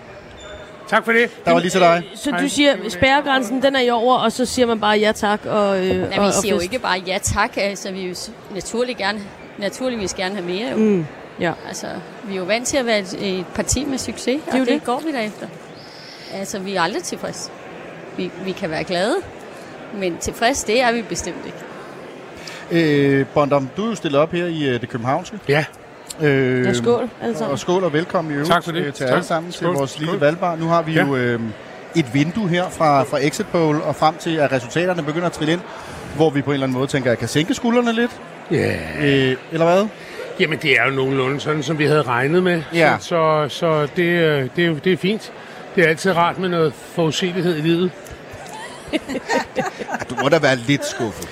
[SPEAKER 11] Tak for det.
[SPEAKER 1] der var lige til dig.
[SPEAKER 2] Så du siger, spærregrænsen, den er i over, og så siger man bare ja tak og, øh,
[SPEAKER 10] Nej,
[SPEAKER 2] og,
[SPEAKER 10] vi
[SPEAKER 2] og
[SPEAKER 10] siger jo ikke bare ja tak, altså vi vil naturlig gerne, naturligvis gerne have mere. Jo.
[SPEAKER 2] Mm, ja.
[SPEAKER 10] Altså, vi er jo vant til at være et, et parti med succes, og
[SPEAKER 2] jo
[SPEAKER 10] det,
[SPEAKER 2] det.
[SPEAKER 10] går vi derefter. Altså, vi er aldrig tilfredse. Vi, vi kan være glade, men tilfreds, det er vi bestemt ikke.
[SPEAKER 1] Øh, Bondam, du er jo stillet op her i øh, det københavnske.
[SPEAKER 11] Ja.
[SPEAKER 1] Øh,
[SPEAKER 2] Ja, skål, alle sammen.
[SPEAKER 1] Og skål og velkommen i øvrigt
[SPEAKER 11] Tak for det.
[SPEAKER 1] øh, til
[SPEAKER 11] Tak.
[SPEAKER 1] alle sammen
[SPEAKER 11] Skål.
[SPEAKER 1] til vores
[SPEAKER 11] Skål.
[SPEAKER 1] lille valgbar. Nu har vi
[SPEAKER 11] Ja.
[SPEAKER 1] jo øh, et vindue her fra, fra exit poll og frem til, at resultaterne begynder at trille ind, hvor vi på en eller anden måde tænker, at jeg kan sænke skuldrene lidt.
[SPEAKER 11] Ja.
[SPEAKER 1] Øh, eller hvad?
[SPEAKER 11] Jamen, det er jo nogenlunde sådan, som vi havde regnet med.
[SPEAKER 1] Ja.
[SPEAKER 11] Så, så, så det, øh, det, er jo- det er fint. Det er altid rart med noget forudsigelighed i livet.
[SPEAKER 1] Du må da være lidt skuffet.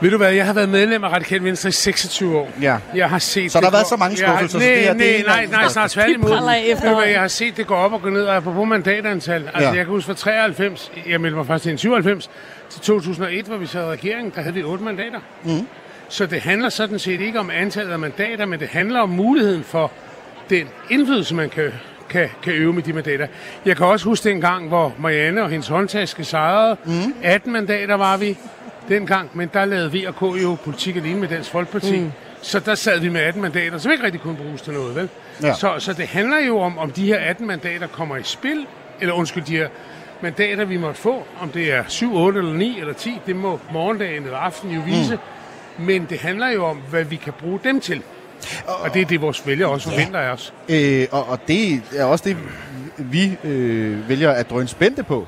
[SPEAKER 11] Ved du hvad, jeg har været medlem af Radikal Venstre i 26 år.
[SPEAKER 1] Ja.
[SPEAKER 11] Jeg har set
[SPEAKER 1] Så der
[SPEAKER 11] det
[SPEAKER 1] har været så mange
[SPEAKER 11] Jeg har-
[SPEAKER 1] skuffelser, så
[SPEAKER 11] nej,
[SPEAKER 1] det her, det er
[SPEAKER 11] nej,
[SPEAKER 1] ikke
[SPEAKER 11] nej, nej,
[SPEAKER 1] den
[SPEAKER 11] snart tværtimod.
[SPEAKER 2] Efterhånden.
[SPEAKER 11] Jeg har set det gå op og gå ned, og apropos mandatantal. Altså,
[SPEAKER 1] Ja.
[SPEAKER 11] jeg kan huske fra 93, jeg meldte mig først til en 97, til 2001, hvor vi sad i regeringen, der havde vi otte mandater. Mm. Så det handler sådan set ikke om antallet af mandater, men det handler om muligheden for den indflydelse, man kan, kan, kan øve med de mandater. Jeg kan også huske den gang, hvor Marianne og hendes håndtaske sejrede. Mm. 18 mandater var vi dengang, men der lavede V og K jo politik alene med Dansk Folkeparti. Mm. Så der sad vi med 18 mandater, som ikke rigtig kunne bruges til noget, vel?
[SPEAKER 1] Ja.
[SPEAKER 11] Så, så det handler jo om, om de her 18 mandater kommer i spil, eller undskyld, de her mandater, vi måtte få, om det er 7, 8 eller 9 eller 10, det må morgendagen eller aftenen jo vise. Mm. Men det handler jo om, hvad vi kan bruge dem til. Og det er det, vores vælgere også forventer af os.
[SPEAKER 1] Øh, og, og det er også det, vi øh, vælger at drøne spændte på.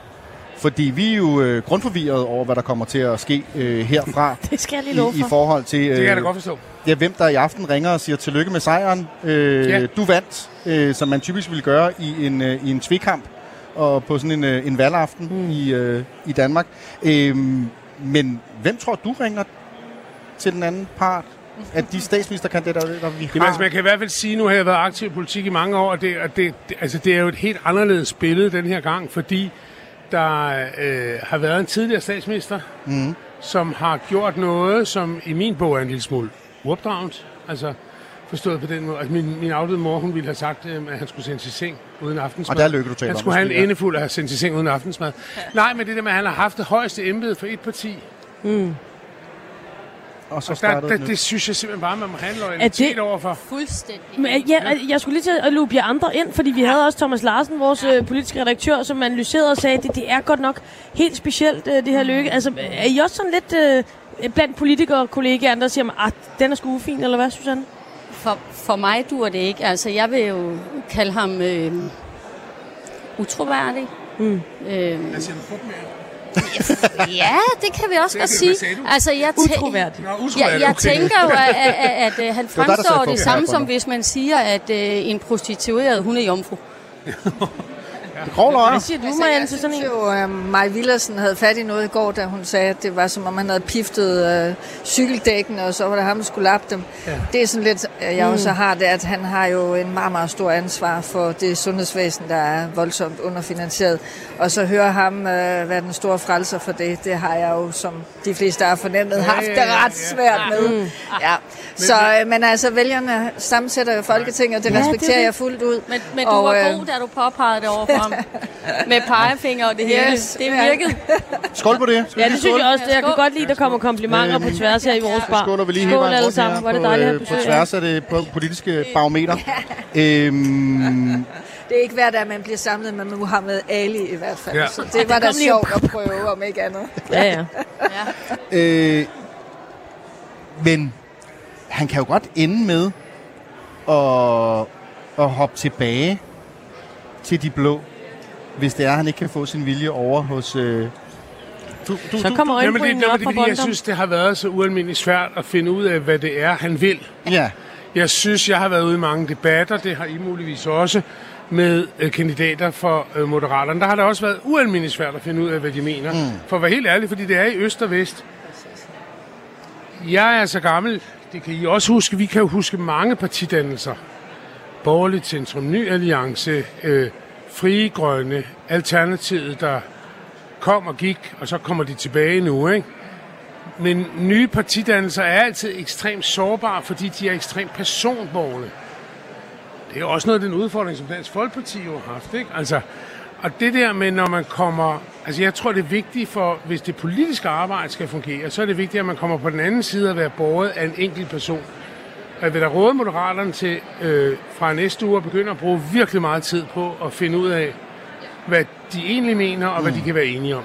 [SPEAKER 1] Fordi vi er jo øh, grundforvirret over, hvad der kommer til at ske øh, herfra.
[SPEAKER 2] Det skal jeg lige love
[SPEAKER 1] I, I
[SPEAKER 2] for.
[SPEAKER 1] forhold til, øh,
[SPEAKER 11] Det kan jeg da godt forstå.
[SPEAKER 1] ja, hvem der i aften ringer og siger tillykke med sejren. Øh,
[SPEAKER 11] Ja.
[SPEAKER 1] Du vandt, øh, som man typisk ville gøre i en, øh, i en tvekamp og på sådan en, øh, en valgaften mm. i, øh, i Danmark. Øh, men hvem tror du ringer til den anden part af de statsministerkandidater, der vi har?
[SPEAKER 11] Jamen, altså, man kan i hvert fald sige, nu har jeg været aktiv i politik i mange år, og det, og det, det, altså, det er jo et helt anderledes billede den her gang, fordi der øh, har været en tidligere statsminister, mm. som har gjort noget, som i min bog er en lille smule uopdragent. Altså, Forstået på den måde. Altså, min, min afdøde mor, hun ville have sagt, øh, at han skulle sendes i seng uden aftensmad.
[SPEAKER 1] Og der er lykke, du taler
[SPEAKER 11] Han skulle have en
[SPEAKER 1] ja.
[SPEAKER 11] endefuld at have sendt i seng uden aftensmad. Nej, men det der med, at han har haft det højeste embede for et parti.
[SPEAKER 2] Mm.
[SPEAKER 1] Og så
[SPEAKER 11] Og der,
[SPEAKER 1] startede
[SPEAKER 11] der,
[SPEAKER 1] det.
[SPEAKER 11] det synes jeg simpelthen bare, man må have en
[SPEAKER 2] Er
[SPEAKER 11] loyalitet
[SPEAKER 2] det-
[SPEAKER 11] overfor.
[SPEAKER 10] Fuldstændig.
[SPEAKER 2] Men, ja, jeg skulle lige til at lupe jer andre ind, fordi vi havde også Thomas Larsen, vores øh, politiske redaktør, som analyserede og sagde, at det, det er godt nok helt specielt, øh, det her lykke. Altså, er I også sådan lidt øh, blandt politikere og kollegaer, der siger, at den er sgu ufin, eller hvad, Susanne?
[SPEAKER 10] For, for mig dur det ikke. Altså, jeg vil jo kalde ham øh, utroværdig.
[SPEAKER 2] Mm.
[SPEAKER 10] Øh, ja, det kan vi også godt
[SPEAKER 11] Det-
[SPEAKER 10] sige. Altså, jeg, tæ-
[SPEAKER 2] Utroværdig.
[SPEAKER 11] Nå, utroværdig,
[SPEAKER 10] jeg, jeg
[SPEAKER 11] okay.
[SPEAKER 10] tænker jo, at, at, at, at han
[SPEAKER 1] dig,
[SPEAKER 10] fremstår det
[SPEAKER 1] fup
[SPEAKER 10] samme,
[SPEAKER 1] her,
[SPEAKER 10] som hvis man siger, at øh, en prostitueret, hun er jomfru.
[SPEAKER 1] Grov løjer.
[SPEAKER 2] Hvad siger du,
[SPEAKER 9] Altså,
[SPEAKER 2] Marianne,
[SPEAKER 9] jeg
[SPEAKER 2] til sådan
[SPEAKER 9] synes
[SPEAKER 2] en?
[SPEAKER 9] jo, at Maj Villersen havde fat i noget i går, da hun sagde, at det var som om han havde piftet øh, cykeldækkene, og så var det ham, der skulle lappe dem. Ja. Det er sådan lidt, øh, jeg også har det, at han har jo en meget, meget stor ansvar for det sundhedsvæsen, der er voldsomt underfinansieret. Og så høre ham øh, være den store frelser for det, det har jeg jo, som de fleste har fornemmet, haft det
[SPEAKER 11] ja, ja,
[SPEAKER 9] ret svært med. Ja. Så, øh, men altså, vælgerne sammensætter jo Folketinget, og det
[SPEAKER 2] Ja, det er
[SPEAKER 9] respekterer
[SPEAKER 2] det.
[SPEAKER 9] jeg fuldt ud.
[SPEAKER 10] Men, men du
[SPEAKER 9] Og,
[SPEAKER 10] var
[SPEAKER 9] øh,
[SPEAKER 10] god, da du påpegede det over for ham. Med pegefinger og det hele.
[SPEAKER 9] Yes,
[SPEAKER 10] det
[SPEAKER 9] ja.
[SPEAKER 10] virkede.
[SPEAKER 1] Skål på det. Skal
[SPEAKER 2] Ja, det synes jeg også. Jeg kan godt lide, at der kommer komplimenter på tværs her i vores bar.
[SPEAKER 1] Skåler vi lige hele
[SPEAKER 2] Skål
[SPEAKER 1] vejen
[SPEAKER 2] alle sammen. Hvor er det
[SPEAKER 1] på,
[SPEAKER 2] dejligt at
[SPEAKER 1] øh, på tværs af det po- politiske barometer. øhm,
[SPEAKER 9] Det er ikke hver dag, man bliver samlet med Muhammed Ali i hvert fald.
[SPEAKER 11] Ja.
[SPEAKER 9] Ja. Så det var da
[SPEAKER 2] kom lige
[SPEAKER 9] sjovt at prøve, om ikke andet.
[SPEAKER 2] Ja, ja.
[SPEAKER 1] øh, men han kan jo godt ende med at, at hoppe tilbage til de blå, hvis det er, at han ikke kan få sin vilje over hos... Øh, du, du,
[SPEAKER 2] Så
[SPEAKER 1] du,
[SPEAKER 2] kommer
[SPEAKER 11] Jamen, det,
[SPEAKER 2] øjenbrynene
[SPEAKER 11] det,
[SPEAKER 2] op
[SPEAKER 11] det, fordi jeg synes, det har været så ualmindeligt svært at finde ud af, hvad det er, han vil.
[SPEAKER 1] Ja,
[SPEAKER 11] Jeg synes, jeg har været ude i mange debatter, det har I muligvis også, med øh, kandidater for øh, Moderaterne. Der har det også været ualmindeligt svært at finde ud af, hvad de mener. Mm. For at være helt ærlig, fordi det er i øst og vest. Jeg er så gammel, det kan I også huske, vi kan jo huske mange partidannelser. Borgerligt Centrum, Ny Alliance, øh, Frie Grønne, Alternativet, der kom og gik, og så kommer de tilbage nu, ikke? Men nye partidannelser er altid ekstremt sårbare, fordi de er ekstremt personborgerne. Det er jo også noget af den udfordring, som Dansk Folkeparti jo har haft. Ikke? Altså, og det der med, når man kommer... Altså, jeg tror, det er vigtigt for, hvis det politiske arbejde skal fungere, så er det vigtigt, at man kommer på den anden side at være båret af en enkelt person. Jeg vil da råde moderaterne til øh, fra næste uge at begynde at bruge virkelig meget tid på at finde ud af, hvad de egentlig mener, og hvad de kan være enige om.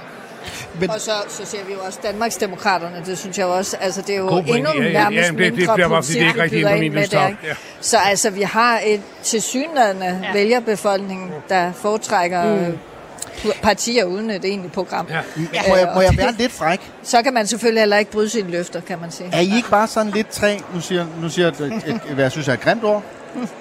[SPEAKER 1] men
[SPEAKER 9] Og så, så ser vi jo også Danmarksdemokraterne, det synes jeg også, altså det er jo
[SPEAKER 11] God
[SPEAKER 9] endnu
[SPEAKER 11] Ja, ja,
[SPEAKER 9] nærmest
[SPEAKER 11] ja, men det- det
[SPEAKER 9] mindre
[SPEAKER 11] bliver bare, fordi det er ikke rigtig
[SPEAKER 9] ind
[SPEAKER 11] min
[SPEAKER 9] med der.
[SPEAKER 11] Ja.
[SPEAKER 9] Så altså, vi har et tilsyneladende ja. vælgerbefolkning, der foretrækker mm. Partier uden et egentligt program.
[SPEAKER 11] Ja.
[SPEAKER 1] må, jeg, må jeg
[SPEAKER 9] og
[SPEAKER 1] være lidt fræk?
[SPEAKER 9] Så kan man selvfølgelig heller ikke bryde sine løfter, kan man sige.
[SPEAKER 1] Er I ikke bare sådan lidt tre, nu siger, nu siger jeg, et, et, hvad jeg synes er et grimt ord,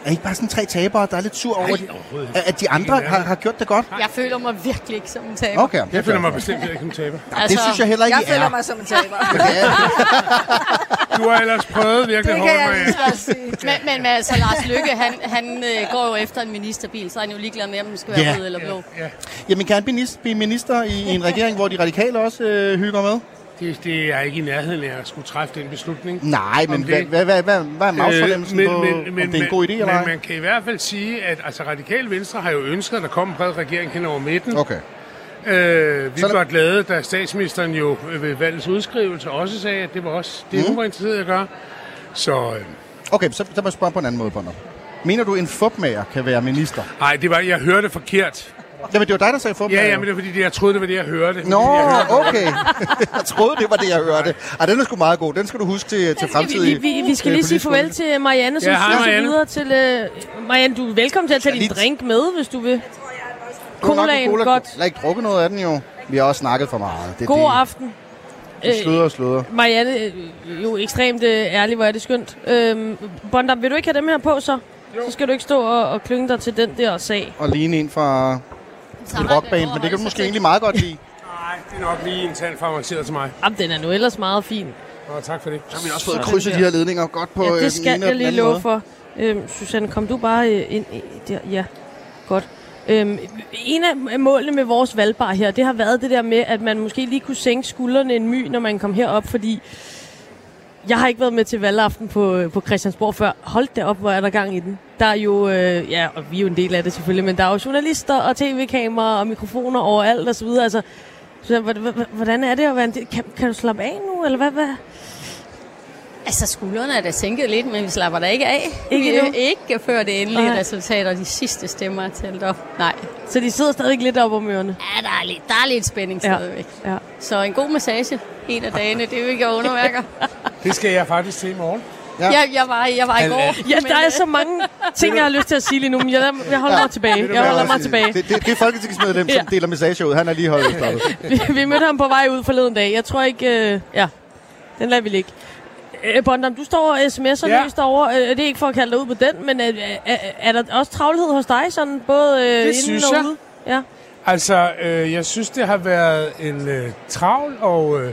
[SPEAKER 1] er I ikke bare sådan tre tabere, der er lidt sur over, de, at at de andre har, har gjort det godt?
[SPEAKER 10] Jeg føler mig virkelig ikke som en taber.
[SPEAKER 1] Okay,
[SPEAKER 11] Jeg føler mig bestemt ikke som taber.
[SPEAKER 1] Det synes jeg heller ikke,
[SPEAKER 9] Jeg
[SPEAKER 1] er.
[SPEAKER 9] føler mig som en taber.
[SPEAKER 11] Du har ellers prøvet virkelig
[SPEAKER 9] det
[SPEAKER 11] hårdt med.
[SPEAKER 9] sige.
[SPEAKER 10] Men, men, men altså, Lars Lykke, han, han øh, går jo efter en ministerbil, så er han jo ligeglad med, om den skal være
[SPEAKER 1] Ja.
[SPEAKER 10] rød eller blå.
[SPEAKER 11] Ja,
[SPEAKER 1] Jamen, kan han blive minister i, i en regering, hvor de radikale også øh, hygger med?
[SPEAKER 11] Det, det er ikke i nærheden af at skulle træffe den beslutning.
[SPEAKER 1] Nej, men hvad, hvad, hvad, hvad, hvad er magtfornemmelsen
[SPEAKER 11] Øh,
[SPEAKER 1] på, om det er en god idé eller
[SPEAKER 11] Men
[SPEAKER 1] ej?
[SPEAKER 11] man kan i hvert fald sige, at altså, Radikal Venstre har jo ønsket, at der kommer en bred regering hen over midten.
[SPEAKER 1] Okay.
[SPEAKER 11] Øh, vi
[SPEAKER 1] Så er
[SPEAKER 11] var glade, da statsministeren jo ved valgets udskrivelse også sagde, at det var også det,
[SPEAKER 1] Mhm.
[SPEAKER 11] hun var interesseret i at gøre. Så øh,
[SPEAKER 1] Okay, så, så må jeg spørge på en anden måde, Bonner. Mener du, en fupmager kan være minister?
[SPEAKER 11] nej, det var, jeg hørte forkert.
[SPEAKER 1] Jamen, det var dig, der sagde fupmager.
[SPEAKER 11] Ja, ja, men det er fordi, det- jeg troede, det var det, jeg hørte.
[SPEAKER 1] Nå,
[SPEAKER 11] Fordi jeg hørte-
[SPEAKER 1] okay. jeg troede, det var det, jeg hørte. Ej, den er sgu meget god. Den skal du huske til, til
[SPEAKER 2] Vi,
[SPEAKER 1] fremtidige...
[SPEAKER 2] vi, vi skal
[SPEAKER 1] øh,
[SPEAKER 2] lige sige farvel til Marianne, som
[SPEAKER 11] Ja, hej, Marianne.
[SPEAKER 2] videre til... Øh, Marianne, du er velkommen til at tage din
[SPEAKER 1] Lige-
[SPEAKER 2] drink med, hvis du vil. Colaen,
[SPEAKER 1] cola.
[SPEAKER 2] godt.
[SPEAKER 1] Jeg har ikke drukket noget af den jo. Vi har også snakket for meget. Det
[SPEAKER 2] God
[SPEAKER 1] det.
[SPEAKER 2] aften.
[SPEAKER 1] Vi sludder og sludder.
[SPEAKER 2] Marianne, øh, jo ekstremt øh, ærlig, hvor er det skønt. Øhm, Bondam, vil du ikke have dem her på så? Så skal du ikke stå og, og klynge dig til den der sag.
[SPEAKER 1] Og ligne en fra et rockband, men det kan du måske egentlig meget godt lide.
[SPEAKER 11] Nej, det er nok lige en tand for avanceret til mig.
[SPEAKER 2] Jamen, den er nu ellers meget fin.
[SPEAKER 11] Nå, tak for det.
[SPEAKER 1] Så har vi også fået krydset de her ledninger godt på
[SPEAKER 2] Ja,
[SPEAKER 1] øh,
[SPEAKER 2] det
[SPEAKER 1] den
[SPEAKER 2] skal jeg lige love for. Øhm, Susanne, kom du bare øh, ind i der? Ja, godt. Øhm, en af målene med vores valgbar her, det har været det der med, at man måske lige kunne sænke skuldrene en my, når man kom herop, fordi jeg har ikke været med til valgaften på, øh, på Christiansborg før. Hold da op, hvor er der gang i den. Der er jo, øh, ja, og vi er jo en del af det selvfølgelig, men der er jo journalister og tv-kameraer og mikrofoner overalt og så videre. Altså, så, hvordan er det at være en del? Kan, kan du slappe af nu, eller hvad? hvad?
[SPEAKER 10] Altså, skuldrene er da sænket lidt, men vi slapper da ikke af.
[SPEAKER 2] Ikke
[SPEAKER 10] vi,
[SPEAKER 2] endnu?
[SPEAKER 10] Ikke før det endelige
[SPEAKER 2] Nej.
[SPEAKER 10] resultat og de sidste stemmer er talt op. Nej.
[SPEAKER 2] Så de sidder stadig lidt op om ørerne?
[SPEAKER 10] Ja, der er lidt, der er lidt spænding
[SPEAKER 2] Ja.
[SPEAKER 10] stadigvæk.
[SPEAKER 2] Ja.
[SPEAKER 10] Så en god massage en af dagene, det vil ikke underværker.
[SPEAKER 11] Det skal jeg faktisk til i morgen.
[SPEAKER 2] Ja.
[SPEAKER 10] Jeg, jeg, var, jeg var i går.
[SPEAKER 2] Ja, der er
[SPEAKER 10] øh,
[SPEAKER 2] så mange ting, jeg har lyst til at sige lige nu, men jeg, jeg holder mig tilbage. Jeg holder mig tilbage.
[SPEAKER 1] Det, det, det er folketingsmedlem, som
[SPEAKER 2] Ja.
[SPEAKER 1] deler messager ud. Han er lige holdt
[SPEAKER 2] vi, vi mødte ham på vej ud forleden dag. Jeg tror ikke... Øh, ja, den lader vi ligge. Øh, Bondam, du står og sms'er
[SPEAKER 11] Ja.
[SPEAKER 2] løst over. Øh, det er ikke for at kalde dig ud på den, men øh, er, er der også travlhed hos dig, sådan både øh,
[SPEAKER 11] Det
[SPEAKER 2] inden
[SPEAKER 11] synes
[SPEAKER 2] og
[SPEAKER 11] jeg.
[SPEAKER 2] ude? Ja.
[SPEAKER 11] Altså, øh, jeg synes, det har været en øh, travl og øh,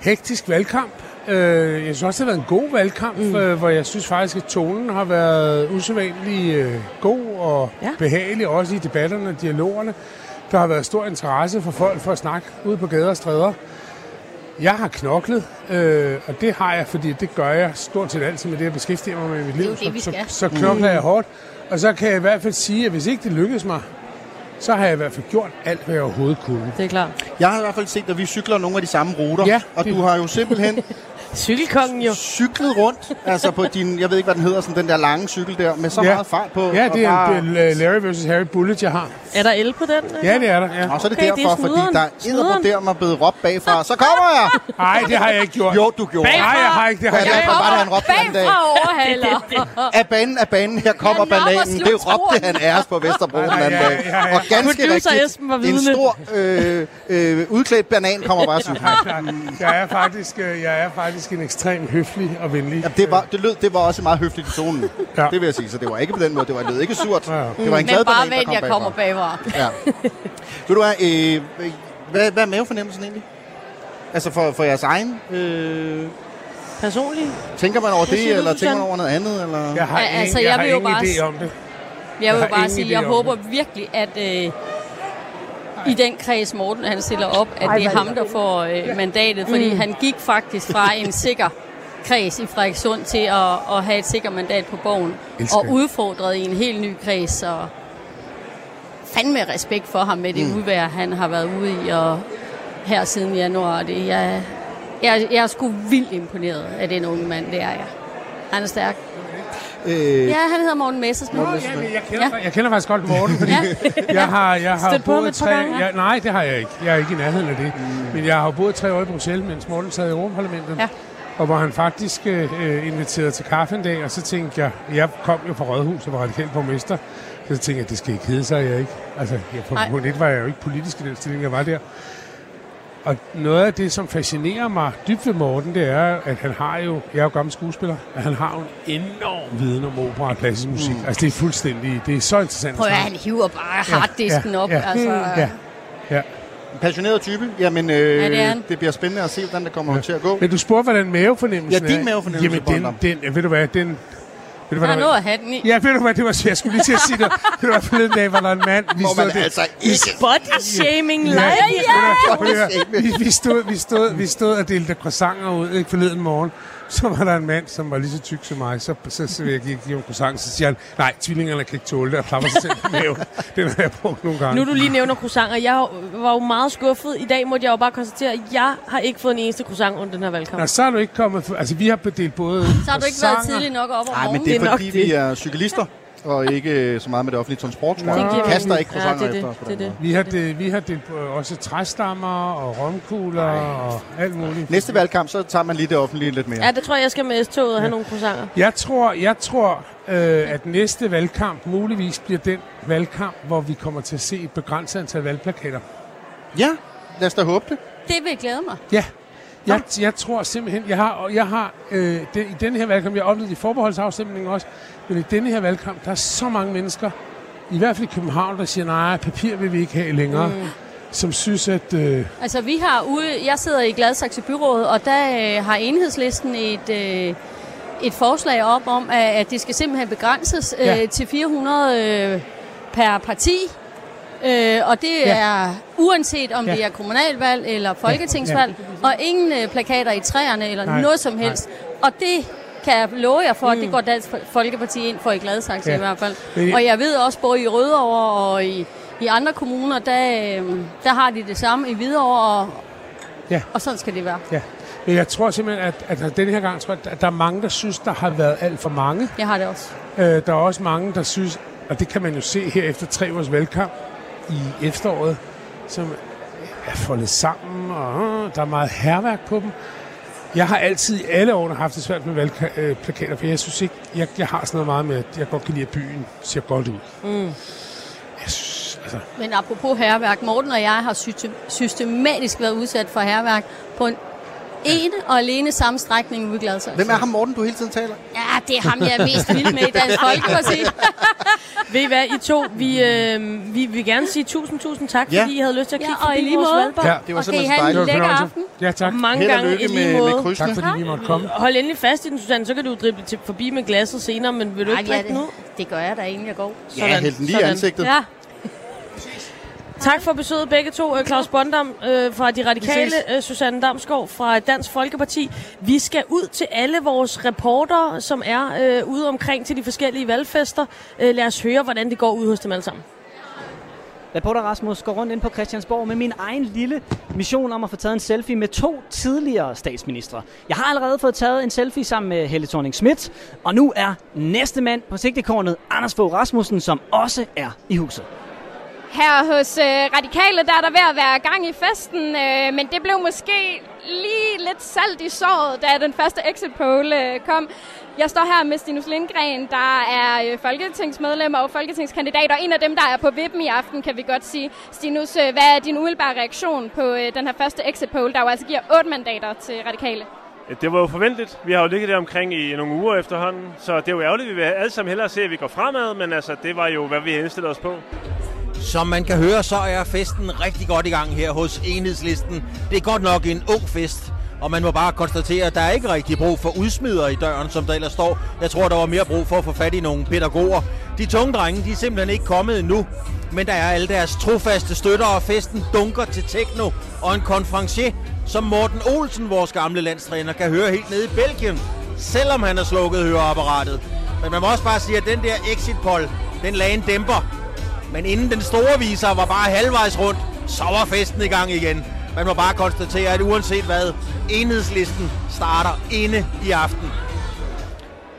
[SPEAKER 11] hektisk valgkamp. Øh, jeg synes også, det har været en god valgkamp, mm. øh, hvor jeg synes faktisk, at tonen har været usædvanlig øh, god og. Ja. behagelig, også i debatterne og dialogerne. Der har været stor interesse for folk for at snakke ude på gader og stræder. Jeg har knoklet, øh, og det har jeg, fordi det gør jeg stort set altid med det, jeg beskæftiger mig med i mit
[SPEAKER 10] Det er
[SPEAKER 11] liv.
[SPEAKER 10] det, vi
[SPEAKER 11] så, så, så knokler jeg hårdt. Og så kan jeg i hvert fald sige, at hvis ikke det lykkes mig, så har jeg i hvert fald gjort alt, hvad jeg overhovedet kunne.
[SPEAKER 2] Det er klart.
[SPEAKER 1] Jeg har i hvert fald set, at vi cykler nogle af de samme ruter.
[SPEAKER 11] Ja,
[SPEAKER 1] og
[SPEAKER 11] det-
[SPEAKER 1] du har jo simpelthen
[SPEAKER 2] Cykelkongen jo.
[SPEAKER 1] cyklet rundt, altså på din, jeg ved ikke, hvad den hedder, sådan den der lange cykel der, med så
[SPEAKER 11] Ja.
[SPEAKER 1] meget fart på.
[SPEAKER 11] Ja, det er
[SPEAKER 1] bare-
[SPEAKER 11] en øh, Larry vs. Harry Bullet, jeg har.
[SPEAKER 2] Er der el på den? øh?
[SPEAKER 11] Ja, det er der, ja.
[SPEAKER 1] Og så er det
[SPEAKER 2] Okay, det er
[SPEAKER 1] derfor, fordi der er der mig blevet råbt bagfra. Så kommer jeg!
[SPEAKER 11] Nej, det har jeg ikke gjort.
[SPEAKER 1] Jo, du gjorde.
[SPEAKER 11] Nej, jeg har ikke. Det har jeg
[SPEAKER 1] er
[SPEAKER 11] ikke.
[SPEAKER 1] det, var det, han råbte den anden dag?
[SPEAKER 10] Bagfra overhaler.
[SPEAKER 1] Af banen, af banen, her kommer
[SPEAKER 10] Jeg at
[SPEAKER 1] bananen. Det råbte han os på Vesterbro den anden dag. Og ganske rigtigt, en stor øh, øh, udklædt banan kommer bare cyklen.
[SPEAKER 11] Jeg er faktisk, øh, jeg er faktisk en ekstremt høflig og venlig.
[SPEAKER 1] Ja, det, var, det, lød, det var også meget høfligt i tonen.
[SPEAKER 11] Ja.
[SPEAKER 1] Det vil jeg sige. Så det var ikke på den måde. Det var, det lød ikke surt.
[SPEAKER 11] Ja, ja.
[SPEAKER 1] Det var en glad
[SPEAKER 10] Men bare
[SPEAKER 1] banan, der
[SPEAKER 10] vent,
[SPEAKER 1] kom
[SPEAKER 10] jeg kommer
[SPEAKER 1] bagfra. Ja. Ved du hvad, øh, hvad, hvad er mavefornemmelsen egentlig? Altså for, for jeres egen... Øh,
[SPEAKER 2] Personligt?
[SPEAKER 1] tænker man over det,
[SPEAKER 2] du,
[SPEAKER 1] eller tænker man over noget andet? Eller?
[SPEAKER 11] Jeg har,
[SPEAKER 10] Ja,
[SPEAKER 11] ingen,
[SPEAKER 10] altså,
[SPEAKER 11] jeg
[SPEAKER 10] jeg
[SPEAKER 11] har
[SPEAKER 10] vil jo
[SPEAKER 11] ingen
[SPEAKER 10] bare
[SPEAKER 11] idé om det.
[SPEAKER 10] Jeg vil
[SPEAKER 11] har
[SPEAKER 10] bare sige, jeg håber virkelig, at øh, i den kreds Morten han stiller op, at det er ham, der får øh, mandatet. Fordi han gik faktisk fra en sikker kreds i Frederikssund til at, at have et sikkert mandat på borgen.
[SPEAKER 11] Elsker
[SPEAKER 10] Og
[SPEAKER 11] det.
[SPEAKER 10] udfordret i en helt ny kreds. Så fandme respekt for ham med det mm. udvær, han har været ude i. Og her siden januar. Det, jeg, jeg, jeg er sgu vildt imponeret af den unge mand, det er jeg. Han er stærk.
[SPEAKER 1] Øh,
[SPEAKER 10] Ja, han hedder Morten Messersmith.
[SPEAKER 11] Nå, ja, men jeg, kender,
[SPEAKER 10] Ja.
[SPEAKER 11] jeg kender faktisk godt Morten, fordi jeg har, jeg har
[SPEAKER 2] Stødt på
[SPEAKER 11] boet tre...
[SPEAKER 2] gange?
[SPEAKER 11] Jeg, nej, det har jeg ikke. Jeg er ikke i nærheden af det. Mm. Men jeg har boet tre år i Bruxelles, mens Morten sad i Europaparlamentet.
[SPEAKER 10] Ja.
[SPEAKER 11] Og hvor han faktisk øh, inviterede til kaffe en dag, og så tænkte jeg, jeg kom jo fra Rådhuset, var radikal borgmester, så tænkte jeg, det skal ikke hedde sig, jeg ikke. Altså, jeg, på
[SPEAKER 10] Nej.
[SPEAKER 11] punkt et var jeg jo ikke politisk i den stilling, jeg var der. Og noget af det, som fascinerer mig dybt ved Morten, det er, at han har jo, jeg er jo gammel skuespiller, at han har jo en enorm viden om opera og klassisk musik. Mm. Altså det er fuldstændig, det er så interessant.
[SPEAKER 10] Prøv at han hiver bare harddisken
[SPEAKER 11] ja,
[SPEAKER 10] op.
[SPEAKER 11] ja.
[SPEAKER 10] Altså,
[SPEAKER 11] Ja, ja.
[SPEAKER 1] passioneret type. Jamen, øh,
[SPEAKER 10] Ja, det er han.
[SPEAKER 1] det bliver spændende at se, hvordan det kommer ja. til at gå.
[SPEAKER 11] Men du spurgte, hvordan mavefornemmelsen
[SPEAKER 1] Ja, din
[SPEAKER 11] er.
[SPEAKER 1] mavefornemmelse,
[SPEAKER 11] Jamen, den, den, ved du hvad, den... Ved du, hvad
[SPEAKER 10] der er noget
[SPEAKER 11] var?
[SPEAKER 10] at have den i.
[SPEAKER 11] Ja, ved du hvad, det var, jeg skulle lige til at sige det. Det var forleden dag, var der en mand. Vi
[SPEAKER 1] Må man
[SPEAKER 11] stod
[SPEAKER 1] altså ikke...
[SPEAKER 2] Body shaming live.
[SPEAKER 11] Ja,
[SPEAKER 2] Ja,
[SPEAKER 11] vi, vi, stod, vi, stod, vi stod og delte croissanter ud ikke, forleden morgen. Så var der en mand, som var lige så tyk som mig. Så, så, så jeg gik give ham croissant, så siger han, nej, tvillingerne kan ikke tåle det, og klapper sig selv på maven. Den har jeg brugt nogle gange.
[SPEAKER 2] Nu du lige nævner croissanter. Jeg var jo meget skuffet. I dag måtte jeg jo bare konstatere, at jeg har ikke fået en eneste croissant under den her valgkamp.
[SPEAKER 11] Nå, så er du ikke kommet... Altså, vi har bedelt både
[SPEAKER 10] Så har du ikke været tidligt nok op om
[SPEAKER 1] Nej, men
[SPEAKER 10] morgenen.
[SPEAKER 1] det er,
[SPEAKER 2] Det er
[SPEAKER 1] fordi,
[SPEAKER 2] det.
[SPEAKER 1] vi er cyklister, og ikke øh, så meget med det offentlige transport, tror jeg.
[SPEAKER 2] Det
[SPEAKER 1] Vi kaster ikke croissanter
[SPEAKER 2] Ja, det er
[SPEAKER 1] efter
[SPEAKER 2] det.
[SPEAKER 1] os på
[SPEAKER 2] Det
[SPEAKER 1] den
[SPEAKER 2] det.
[SPEAKER 1] måde.
[SPEAKER 11] Vi har, det, vi har delt øh, også træstammer og romkugler og alt muligt.
[SPEAKER 1] Næste valgkamp, så tager man lige det offentlige lidt mere.
[SPEAKER 2] Ja, det tror jeg, jeg skal med S-toget og have nogle croissanter.
[SPEAKER 11] Jeg tror, jeg tror øh, at næste valgkamp muligvis bliver den valgkamp, hvor vi kommer til at se et begrænset antal valgplakater.
[SPEAKER 1] Ja, lad os da håbe det.
[SPEAKER 10] Det vil jeg glæde mig.
[SPEAKER 11] Ja. Jeg, jeg tror simpelthen, jeg har, og jeg har øh, det, i denne her valgkamp, jeg har oplevet i forbeholdsafstemningen også, men i denne her valgkamp, der er så mange mennesker, i hvert fald i København, der siger, nej, papir vil vi ikke have længere, mm. som synes, at... Øh,
[SPEAKER 10] Altså, vi har ude... Jeg sidder i Gladsaxe Byråd, og der øh, har enhedslisten et... Øh, et forslag op om, at, at det skal simpelthen begrænses øh,
[SPEAKER 11] Ja.
[SPEAKER 10] til 400 øh, per parti. Øh, og det
[SPEAKER 11] Ja.
[SPEAKER 10] er uanset om
[SPEAKER 11] Ja.
[SPEAKER 10] det er kommunalvalg eller folketingsvalg, og ingen øh, plakater i træerne eller
[SPEAKER 11] Nej.
[SPEAKER 10] noget som helst. Og det kan jeg love jer for, at det går Dansk Folkeparti ind for i Gladsaxe
[SPEAKER 11] Ja.
[SPEAKER 10] i hvert fald. Og jeg ved også, både i Rødovre og i, i andre kommuner, der, øh, der har de det samme i Hvidovre, og,
[SPEAKER 11] Ja.
[SPEAKER 10] og sådan skal det være.
[SPEAKER 11] Ja. Men jeg tror simpelthen, at, at den her gang, tror jeg, at der er mange, der synes, der har været alt for mange.
[SPEAKER 10] Jeg har det også.
[SPEAKER 11] Øh, der er også mange, der synes, og det kan man jo se her efter tre års valgkamp i efteråret, som er foldet sammen, og øh, der er meget herværk på dem. Jeg har altid i alle årene haft det svært med valgplakater, for jeg synes ikke, jeg, jeg har sådan noget meget med, at jeg godt kan lide, at byen ser godt ud.
[SPEAKER 2] Mm.
[SPEAKER 11] Jeg synes, altså,
[SPEAKER 10] Men apropos herværk, Morten og jeg har system- systematisk været udsat for herværk på en ene og alene samme strækning ude i Gladsaxe.
[SPEAKER 1] Hvem er ham Morten, du hele tiden taler?
[SPEAKER 10] Ja, det er ham, jeg er mest vild med i Dansk Folkeparti.
[SPEAKER 2] Ved I hvad, I to, vi, øh, vi vil gerne sige tusind, tusind tak,
[SPEAKER 1] Ja.
[SPEAKER 2] fordi I havde lyst til at
[SPEAKER 10] Ja,
[SPEAKER 2] kigge
[SPEAKER 10] og i
[SPEAKER 2] forbi
[SPEAKER 10] lige
[SPEAKER 2] vores valgbar.
[SPEAKER 1] Ja, det var
[SPEAKER 10] og kan I
[SPEAKER 1] simpelthen
[SPEAKER 10] have
[SPEAKER 1] så
[SPEAKER 10] en
[SPEAKER 1] dejligt.
[SPEAKER 10] lækker aften.
[SPEAKER 11] ja tak.
[SPEAKER 2] Mange
[SPEAKER 1] Held og
[SPEAKER 2] gange
[SPEAKER 1] lykke
[SPEAKER 2] i lige
[SPEAKER 1] med, med
[SPEAKER 2] måde.
[SPEAKER 1] krydsene.
[SPEAKER 11] Tak fordi I måtte komme.
[SPEAKER 2] Hold endelig fast i den, Susanne, så kan du drible til, forbi med glasset senere, men vil du
[SPEAKER 10] Ej,
[SPEAKER 2] ikke
[SPEAKER 10] ja,
[SPEAKER 2] drikke ud?
[SPEAKER 10] det, det gør jeg da inden jeg går.
[SPEAKER 1] Ja, hæld den lige i
[SPEAKER 2] Sådan.
[SPEAKER 1] ansigtet.
[SPEAKER 10] Ja.
[SPEAKER 2] Tak for besøget begge to. Øh, Claus Bondam øh, fra De Radikale, øh, Susanne Damskov fra Dansk Folkeparti. Vi skal ud til alle vores reporter, som er øh, ude omkring til de forskellige valgfester. Øh, lad os høre, hvordan det går ud hos dem alle sammen.
[SPEAKER 12] Reporter Rasmus går rundt ind på Christiansborg med min egen lille mission om at få taget en selfie med to tidligere statsministre. Jeg har allerede fået taget en selfie sammen med Helle thorning Schmidt, og nu er næste mand på sigtekornet Anders Fogh Rasmussen, som også er i huset.
[SPEAKER 13] Her hos øh, Radikale, der er der ved at være gang i festen, øh, men det blev måske lige lidt salt i såret, da den første exit poll øh, kom. Jeg står her med Stinus Lindgren, der er øh, folketingsmedlem og folketingskandidat, og en af dem, der er på vippen i aften, kan vi godt sige. Stinus, øh, hvad er din umiddelbare reaktion på øh, den her første exit poll, der jo altså giver otte mandater til Radikale?
[SPEAKER 14] Det var jo forventeligt. Vi har jo ligget der omkring i nogle uger efterhånden, så det er jo ærgerligt. Vi vil alle sammen hellere se, at vi går fremad, men altså, det var jo, hvad vi indstillede os på.
[SPEAKER 15] Som man kan høre, så er festen rigtig godt i gang her hos Enhedslisten. Det er godt nok en ung fest, og man må bare konstatere, at der er ikke rigtig brug for udsmider i døren, som der ellers står. Jeg tror, der var mere brug for at få fat i nogle pædagoger. De tunge drenge, de er simpelthen ikke kommet endnu, men der er alle deres trofaste støtter, og festen dunker til techno og en konferencier, som Morten Olsen, vores gamle landstræner, kan høre helt nede i Belgien, selvom han har slukket høreapparatet. Men man må også bare sige, at den der exit poll, den lagde en dæmper. Men inden den store viser var bare halvvejs rundt, så var festen i gang igen. Man må bare konstatere, at uanset hvad, enhedslisten starter inde i aften.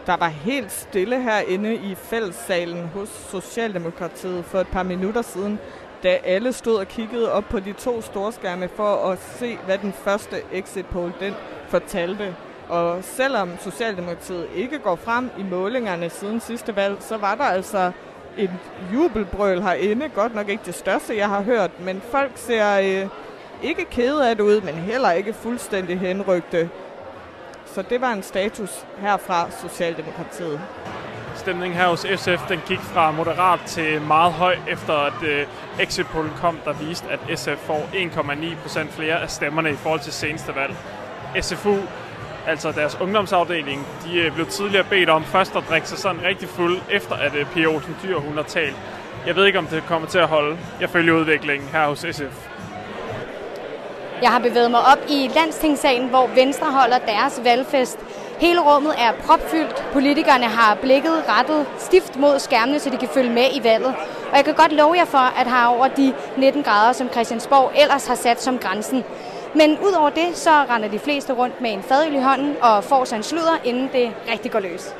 [SPEAKER 16] Der var helt stille herinde i fællessalen hos Socialdemokratiet for et par minutter siden, da alle stod og kiggede op på de to storskærme for at se, hvad den første exit poll den fortalte. Og selvom Socialdemokratiet ikke går frem i målingerne siden sidste valg, så var der altså et jubelbrøl herinde. Godt nok ikke det største, jeg har hørt, men folk ser øh, ikke kede af det ud, men heller ikke fuldstændig henrygte. Så det var en status herfra Socialdemokratiet.
[SPEAKER 17] Stemningen her hos SF, den gik fra moderat til meget høj, efter at øh, exit kom, der viste, at SF får 1,9 procent flere af stemmerne i forhold til seneste valg. SFU, altså deres ungdomsafdeling, de øh, blev tidligere bedt om først at drikke sig sådan rigtig fuld, efter at øh, Pia Olsen Dyr, hun har talt. Jeg ved ikke, om det kommer til at holde. Jeg følger udviklingen her hos SF.
[SPEAKER 18] Jeg har bevæget mig op i landstingssalen, hvor Venstre holder deres valgfest. Hele rummet er propfyldt. Politikerne har blikket rettet stift mod skærmene, så de kan følge med i valget. Og jeg kan godt love jer for, at har over de 19 grader, som Christiansborg ellers har sat som grænsen. Men udover det, så render de fleste rundt med en fadøl i hånden og får sig en sludder, inden det rigtig går løs.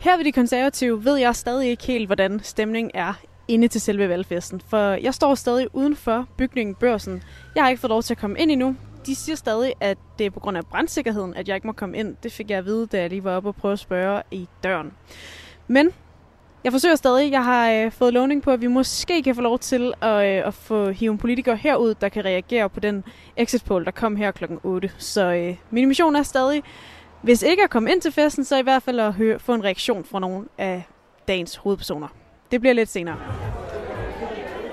[SPEAKER 8] Her ved de konservative ved jeg stadig ikke helt, hvordan stemningen er inde til selve valgfesten. For jeg står stadig uden for bygningen Børsen. Jeg har ikke fået lov til at komme ind endnu. De siger stadig, at det er på grund af brandsikkerheden, at jeg ikke må komme ind. Det fik jeg at vide, da jeg lige var oppe og prøve at spørge i døren. Men jeg forsøger stadig. Jeg har øh, fået lovning på, at vi måske kan få lov til at, øh, at få hive en politiker herud, der kan reagere på den exit poll, der kom her klokken 8. Så øh, min mission er stadig, hvis ikke at komme ind til festen, så i hvert fald at høre, få en reaktion fra nogle af dagens hovedpersoner. Det bliver lidt senere.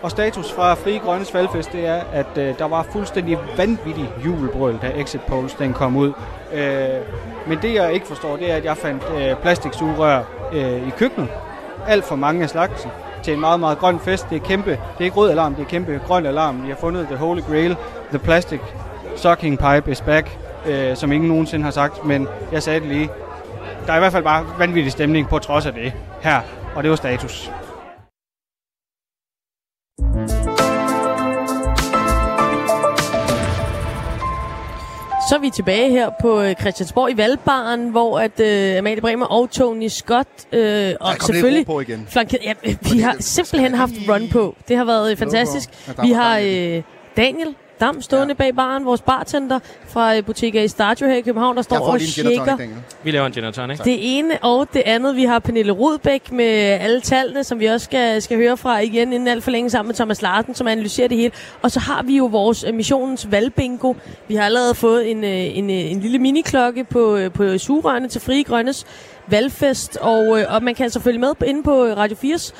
[SPEAKER 19] Og status fra Fri Grønnes valgfest, det er, at øh, der var fuldstændig vanvittig jubelbrøl, da Exit Polls den kom ud. Øh, men det jeg ikke forstår, det er, at jeg fandt øh, plastiksugerør øh, i køkkenet. Alt for mange af slagsen. til en meget, meget grøn fest. Det er kæmpe, det er ikke rød alarm, det er kæmpe grøn alarm. Vi har fundet the holy grail, the plastic sucking pipe is back, øh, som ingen nogensinde har sagt, men jeg sagde det lige. Der er i hvert fald bare vanvittig stemning på trods af det her, og det var status.
[SPEAKER 2] Så er vi tilbage her på øh, Christiansborg i Valbaren, hvor at øh, Amalie Bremer og Tony Scott øh, og selvfølgelig
[SPEAKER 1] på igen.
[SPEAKER 2] flanket, ja, vi har simpelthen haft run på. Det har været fantastisk. Vi har øh, Daniel Dam stående ja. bag baren, vores bartender fra øh, butikker i Stadio her i København, der står og shaker.
[SPEAKER 3] Vi laver en gin tonic.
[SPEAKER 2] Det ene og det andet. Vi har Pernille Rudbæk med alle tallene, som vi også skal, skal høre fra igen inden alt for længe sammen med Thomas Larsen, som analyserer det hele. Og så har vi jo vores øh, missionens valgbingo. Vi har allerede fået en, øh, en, en lille miniklokke på, på sugerørene til Frie Grønnes valgfest. Og, og man kan altså følge med inde på Radio 4's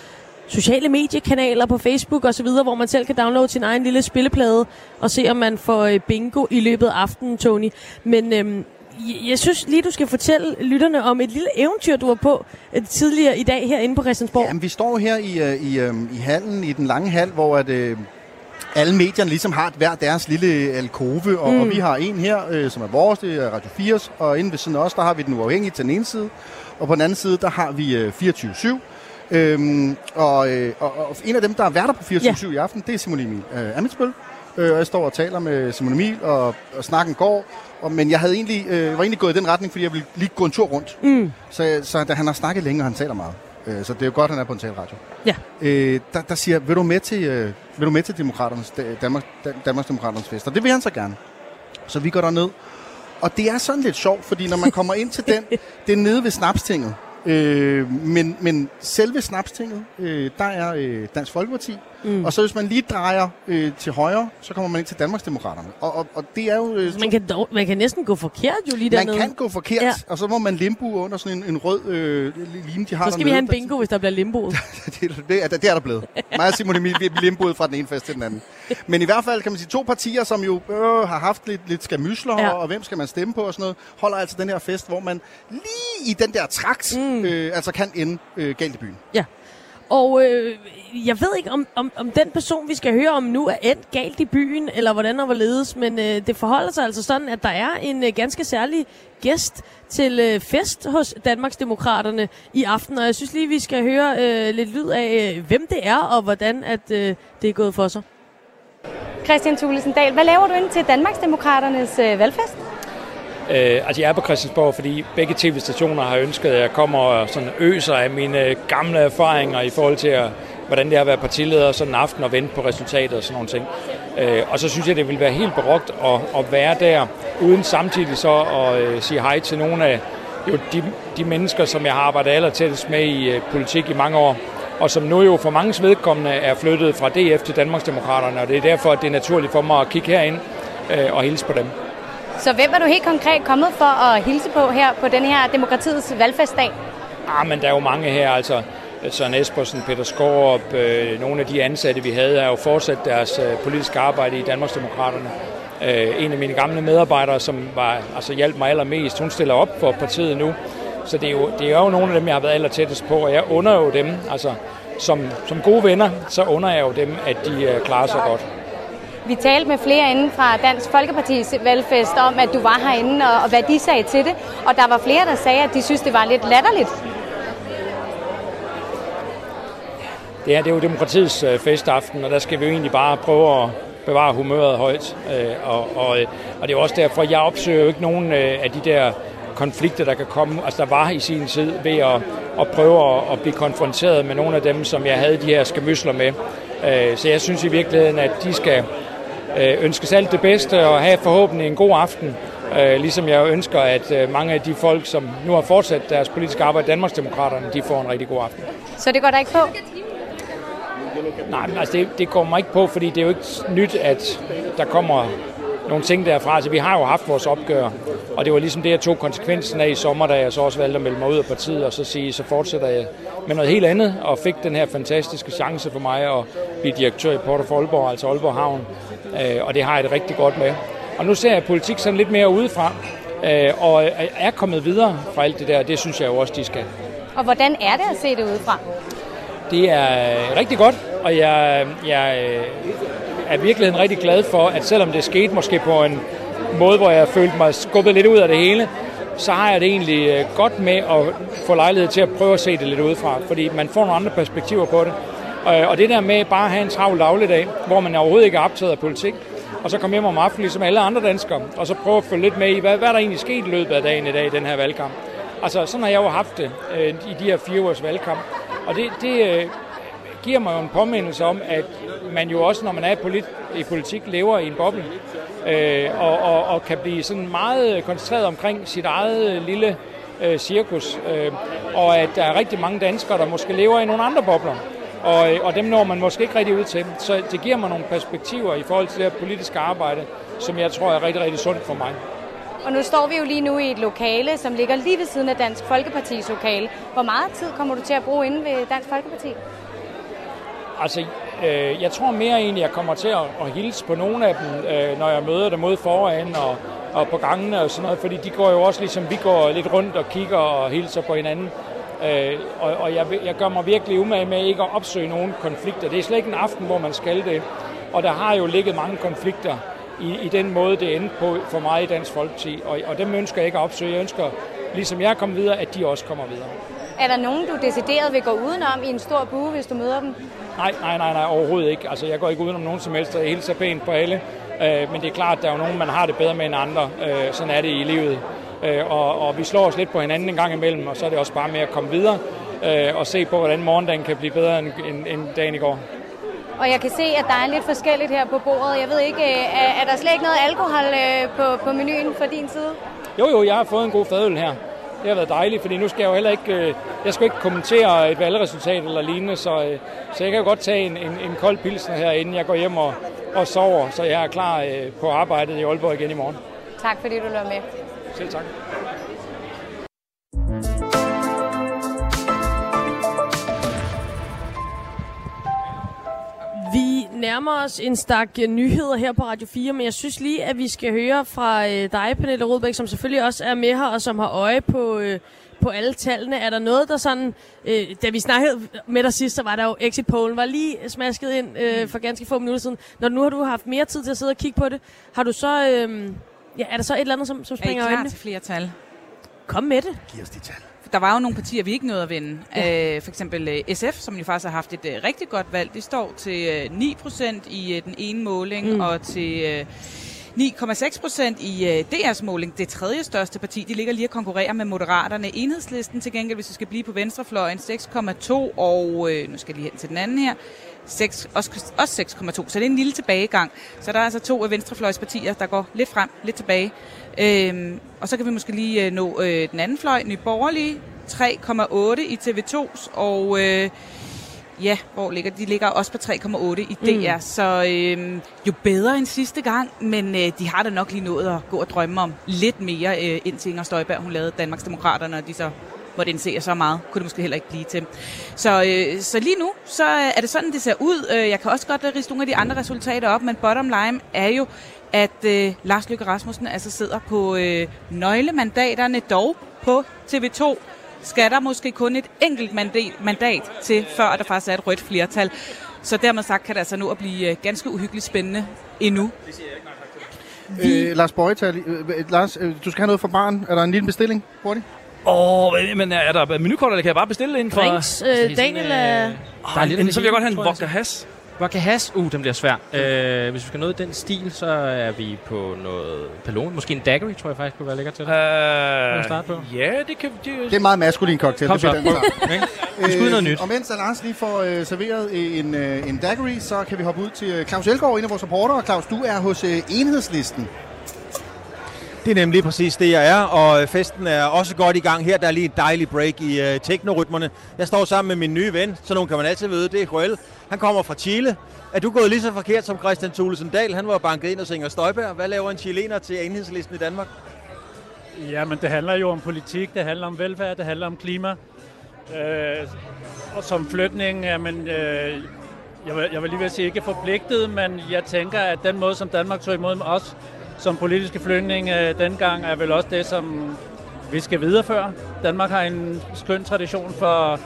[SPEAKER 2] sociale mediekanaler på Facebook osv., hvor man selv kan downloade sin egen lille spilleplade og se, om man får øh, bingo i løbet af aftenen, Tony. Men øhm, jeg- synes lige, du skal fortælle lytterne om et lille eventyr, du var på øh, tidligere i dag herinde på Christiansborg.
[SPEAKER 1] Jamen, vi står her i, øh, i, øh, i hallen, i den lange hal, hvor at, øh, alle medierne ligesom har hver deres lille alkove, og, mm. Og vi har en her, øh, som er vores, det er Radio 4, og inde ved siden af os, der har vi den uafhængige til den ene side, og på den anden side, der har vi øh, 24-7. Øhm, og, øh, og, og en af dem, der er værter på 24-7 i aften, det er Simon Emil øh, Amitsbøl. Øh, og jeg står og taler med Simon Emil, og, og snakken går. Og, men jeg havde egentlig, øh, var egentlig gået i den retning, fordi jeg ville lige gå en tur rundt.
[SPEAKER 2] Mm.
[SPEAKER 1] Så, så da han har snakket længe, og han taler meget. Øh, så det er jo godt, at han er på en taleradio.
[SPEAKER 2] Ja.
[SPEAKER 1] Øh, der, der siger, vil du med til, øh, vil du med til Demokraternes, Da- Danmark, Da- Danmarks Demokraternes fest? Og det vil han så gerne. Så vi går derned. Og det er sådan lidt sjovt, fordi når man kommer ind til den, det er nede ved Snapstinget. Øh, men, men selve Snapstinget, øh, der er øh, Dansk Folkeparti.
[SPEAKER 2] Mm.
[SPEAKER 1] Og så hvis man lige drejer øh, til højre, så kommer man ind til Danmarksdemokraterne. Og, og, og det er jo... Øh,
[SPEAKER 2] Man kan, dog, man kan næsten gå forkert jo lige
[SPEAKER 1] man
[SPEAKER 2] dernede.
[SPEAKER 1] kan gå forkert,
[SPEAKER 2] Ja.
[SPEAKER 1] og så må man limbo under sådan en, en rød øh, line, de har
[SPEAKER 2] Så skal vi have en bingo, hvis der bliver limboet.
[SPEAKER 1] det, det, er, det er der blevet. Mig og Simon Emil, vi er limboet fra den ene fest til den anden. Men i hvert fald kan man sige, to partier, som jo øh, har haft lidt, lidt skamysler,
[SPEAKER 2] ja.
[SPEAKER 1] og, og hvem skal man stemme på og sådan noget, holder altså den her fest, hvor man lige i den der trakt, mm. øh, altså kan ende øh, galt i byen.
[SPEAKER 2] Ja. Og øh, jeg ved ikke, om, om, om den person, vi skal høre om nu, er endt galt i byen, eller hvordan og hvorledes, men øh, det forholder sig altså sådan, at der er en øh, ganske særlig gæst til øh, fest hos Danmarksdemokraterne i aften, og jeg synes lige, vi skal høre øh, lidt lyd af, øh, hvem det er, og hvordan at øh, det er gået for sig.
[SPEAKER 18] Christian Thulesen Dahl, hvad laver du ind til Danmarksdemokraternes øh, valgfest?
[SPEAKER 20] Øh, altså jeg er på Christiansborg, fordi begge tv-stationer har ønsket, at jeg kommer og sådan øser af mine øh, gamle erfaringer i forhold til, at, hvordan det har været partileder sådan en aften og vente på resultatet og sådan nogle ting. Øh, og så synes jeg, det vil være helt barokt at, at være der, uden samtidig så at øh, sige hej til nogle af jo, de, de mennesker, som jeg har arbejdet allertættest med i øh, politik i mange år, og som nu jo for mange vedkommende er flyttet fra DF til Danmarksdemokraterne, og det er derfor, at det er naturligt for mig at kigge herind øh, og hilse på dem.
[SPEAKER 18] Så hvem er du helt konkret kommet for at hilse på her på den her demokratiets valgfestdag?
[SPEAKER 20] Ah, men der er jo mange her, altså øh, Søren Espersen, Peter Skorup, øh, nogle af de ansatte, vi havde, har jo fortsat deres øh, politiske arbejde i Danmarksdemokraterne. Øh, en af mine gamle medarbejdere, som var, altså, hjalp mig allermest, hun stiller op for partiet nu. Så det er, jo, det er jo nogle af dem, jeg har været aller tættest på, og jeg under jo dem, altså som, som gode venner, så under jeg jo dem, at de øh, klarer sig godt.
[SPEAKER 18] Vi talte med flere inden fra Dansk Folkepartis valgfest om, at du var herinde, og, og hvad de sagde til det. Og der var flere, der sagde, at de synes, det var lidt latterligt.
[SPEAKER 20] Det er, det er jo demokratiets øh, festaften, og der skal vi jo egentlig bare prøve at bevare humøret højt. Øh, og, og, øh, og det er også derfor, jeg opsøger jo ikke nogen øh, af de der konflikter, der kan komme, altså der var i sin tid, ved at, at prøve at, at blive konfronteret med nogle af dem, som jeg havde de her skamysler med. Øh, så jeg synes i virkeligheden, at de skal øh, ønske sig alt det bedste og have forhåbentlig en god aften. Øh, ligesom jeg ønsker, at øh, mange af de folk, som nu har fortsat deres politiske arbejde i Danmarksdemokraterne, de får en rigtig god aften.
[SPEAKER 18] Så det går der ikke på?
[SPEAKER 20] Nej, men altså det, det går mig ikke på, fordi det er jo ikke nyt, at der kommer nogle ting derfra. Altså vi har jo haft vores opgør, og det var ligesom det, jeg tog konsekvensen af i sommer, da jeg så også valgte at melde mig ud af partiet, og så sige, så fortsætter jeg med noget helt andet, og fik den her fantastiske chance for mig at blive direktør i Port of Aalborg, altså Aalborg Havn, og det har jeg det rigtig godt med. Og nu ser jeg politik sådan lidt mere udefra, øh, og er kommet videre fra alt det der, det synes jeg jo også, de skal.
[SPEAKER 18] Og hvordan er det at se det udefra?
[SPEAKER 20] det er rigtig godt, og jeg, jeg øh, er virkelig rigtig glad for, at selvom det skete måske på en måde, hvor jeg følte mig skubbet lidt ud af det hele, så har jeg det egentlig øh, godt med at få lejlighed til at prøve at se det lidt udefra, fordi man får nogle andre perspektiver på det. Øh, og det der med bare at have en travl dagligdag, hvor man overhovedet ikke er optaget af politik, og så komme hjem om aftenen, ligesom alle andre danskere, og så prøve at følge lidt med i, hvad, hvad der egentlig sket i løbet af dagen i dag i den her valgkamp. Altså, sådan har jeg jo haft det øh, i de her fire års valgkamp. Og det, det øh, giver mig jo en påmindelse om, at man jo også, når man er polit, i politik, lever i en boble, øh, og, og, og kan blive sådan meget koncentreret omkring sit eget øh, lille øh, cirkus, øh, og at der er rigtig mange danskere, der måske lever i nogle andre bobler. Og, øh, og dem når man måske ikke rigtig ud til. Så det giver mig nogle perspektiver i forhold til det her politiske arbejde, som jeg tror er rigtig, rigtig sundt for mig.
[SPEAKER 18] Og nu står vi jo lige nu i et lokale, som ligger lige ved siden af Dansk Folkepartis lokale. Hvor meget tid kommer du til at bruge inde ved Dansk Folkeparti?
[SPEAKER 20] Altså, øh, jeg tror mere egentlig, jeg kommer til at, at hilse på nogle af dem, øh, når jeg møder dem ude foran og, og på gangene og sådan noget, fordi de går jo også ligesom vi går lidt rundt og kigger og hilser på hinanden. Øh, og og jeg, jeg gør mig virkelig umage med ikke at opsøge nogen konflikter. Det er slet ikke en aften, hvor man skal det. Og der har jo ligget mange konflikter i, i den måde, det endte på for mig i Dansk Folkeparti. Og, og dem ønsker jeg ikke at opsøge. Jeg ønsker, ligesom jeg kommer videre, at de også kommer videre.
[SPEAKER 18] Er der nogen, du decideret vil gå udenom i en stor bue, hvis du møder dem?
[SPEAKER 20] Nej, nej, nej, nej, overhovedet ikke. Altså, jeg går ikke udenom nogen som helst, og jeg hilser pænt på alle. Øh, men det er klart, at der er jo nogen, man har det bedre med end andre. Øh, sådan er det i livet. Øh, og, og vi slår os lidt på hinanden en gang imellem, og så er det også bare med at komme videre øh, og se på, hvordan morgendagen kan blive bedre end, end, end dagen i går.
[SPEAKER 18] Og jeg kan se, at der er lidt forskelligt her på bordet. Jeg ved ikke, øh, er, er der slet ikke noget alkohol øh, på, på menuen fra din side?
[SPEAKER 20] Jo, jo, jeg har fået en god fadøl her. Det har været dejligt, fordi nu skal jeg jo heller ikke, øh, jeg skal ikke kommentere et valgresultat eller lignende, så, så jeg kan jo godt tage en, en, en kold pilsner her, inden jeg går hjem og, og sover, så jeg er klar på arbejdet i Aalborg igen i morgen.
[SPEAKER 18] Tak fordi du løber med.
[SPEAKER 20] Selv tak.
[SPEAKER 2] Vi nærmer os en stak øh, nyheder her på Radio 4, men jeg synes lige, at vi skal høre fra øh, dig, Pernille Rodbæk, som selvfølgelig også er med her, og som har øje på, øh, på alle tallene. Er der noget, der sådan... Øh, da vi snakkede med dig sidst, så var der jo exit pollen, var lige smasket ind øh, for ganske få minutter siden. Når nu har du haft mere tid til at sidde og kigge på det, har du så... Øh, ja, er der så et eller andet, som, som
[SPEAKER 4] Er I
[SPEAKER 2] springer i
[SPEAKER 4] klar
[SPEAKER 2] øjnene?
[SPEAKER 4] til flere tal?
[SPEAKER 2] Kom med det.
[SPEAKER 1] Giv os de tal.
[SPEAKER 4] Der var jo nogle partier, vi ikke nåede at vinde. Ja. Øh, for eksempel øh, SF, som jo faktisk har haft et øh, rigtig godt valg. Det står til øh, 9% i øh, den ene måling,
[SPEAKER 2] Mm.
[SPEAKER 4] mm. og til øh, 9,6 procent i øh, DR's måling. Det tredje største parti, de ligger lige og konkurrerer med Moderaterne. Enhedslisten til gengæld, hvis vi skal blive på venstrefløjen, 6,2, og øh, nu skal jeg lige hen til den anden her, 6, også, også 6,2, så det er en lille tilbagegang. Så der er altså to af venstrefløjspartier, der går lidt frem, lidt tilbage. Øhm, og så kan vi måske lige øh, nå øh, den anden fløj, Nye Borgerlige, 3,8 i TV2's, og øh, ja, hvor ligger de? Ligger også på 3,8 i DR, mm. så øh, jo bedre end sidste gang, men øh, de har da nok lige nået at gå og drømme om lidt mere, øh, indtil Inger Støjberg, hun lavede Danmarksdemokraterne, og de så måtte indse, at så meget kunne det måske heller ikke blive til. Så, øh, så lige nu, så øh, er det sådan, det ser ud. Øh, jeg kan også godt riste nogle af de andre resultater op, men bottom line er jo, at øh, Lars Løkke Rasmussen altså sidder på øh, nøglemandaterne, dog på TV2 skal der måske kun et enkelt mandat, mandat til, før der faktisk er et rødt flertal. Så dermed sagt kan det altså nu at blive øh, ganske uhyggeligt spændende endnu.
[SPEAKER 1] Øh, Lars Bøjetal, øh, Lars, øh, du skal have noget for barn. Er der en lille bestilling? Hurtigt.
[SPEAKER 21] Åh, oh, men er der menukort, eller kan jeg bare bestille det ind for...
[SPEAKER 2] Drinks, øh, Daniel er...
[SPEAKER 21] Der er lidt så vil jeg godt have en vodka has.
[SPEAKER 3] Vodka has, uh, den bliver svær. Uh, hvis vi skal nå den stil, så er vi på noget Palone. Måske en daiquiri, tror jeg faktisk kunne være lækker til det.
[SPEAKER 21] Uh,
[SPEAKER 3] starte på?
[SPEAKER 21] Ja, det kan... Det,
[SPEAKER 1] Det er en meget maskulin cocktail.
[SPEAKER 3] Kom
[SPEAKER 1] det
[SPEAKER 3] så.
[SPEAKER 1] den tager.
[SPEAKER 3] Ikke? Vi skal ud i noget nyt.
[SPEAKER 1] Og mens Lars lige får øh, serveret en, øh, en daiquiri, så kan vi hoppe ud til øh, Claus Elgaard, en af vores supportere. Claus, du er hos øh, Enhedslisten.
[SPEAKER 15] Det er nemlig præcis det, jeg er, og øh, festen er også godt i gang her. Der er lige et dejligt break i øh, teknorytmerne. Jeg står sammen med min nye ven, så nogen kan man altid vide, det er Joel. Han kommer fra Chile. Er du gået lige så forkert som Christian Thulesen Dahl? Han var banket ind og Inger Støjberg. Hvad laver en chilener til enhedslisten i Danmark?
[SPEAKER 22] Ja, men det handler jo om politik, det handler om velfærd, det handler om klima. Øh, og som flytning, jamen, øh, jeg, vil, jeg vil lige vil sige ikke forpligtet, men jeg tænker, at den måde, som Danmark tog imod os som politiske flygtninge øh, dengang, er vel også det, som vi skal videreføre. Danmark har en skøn tradition for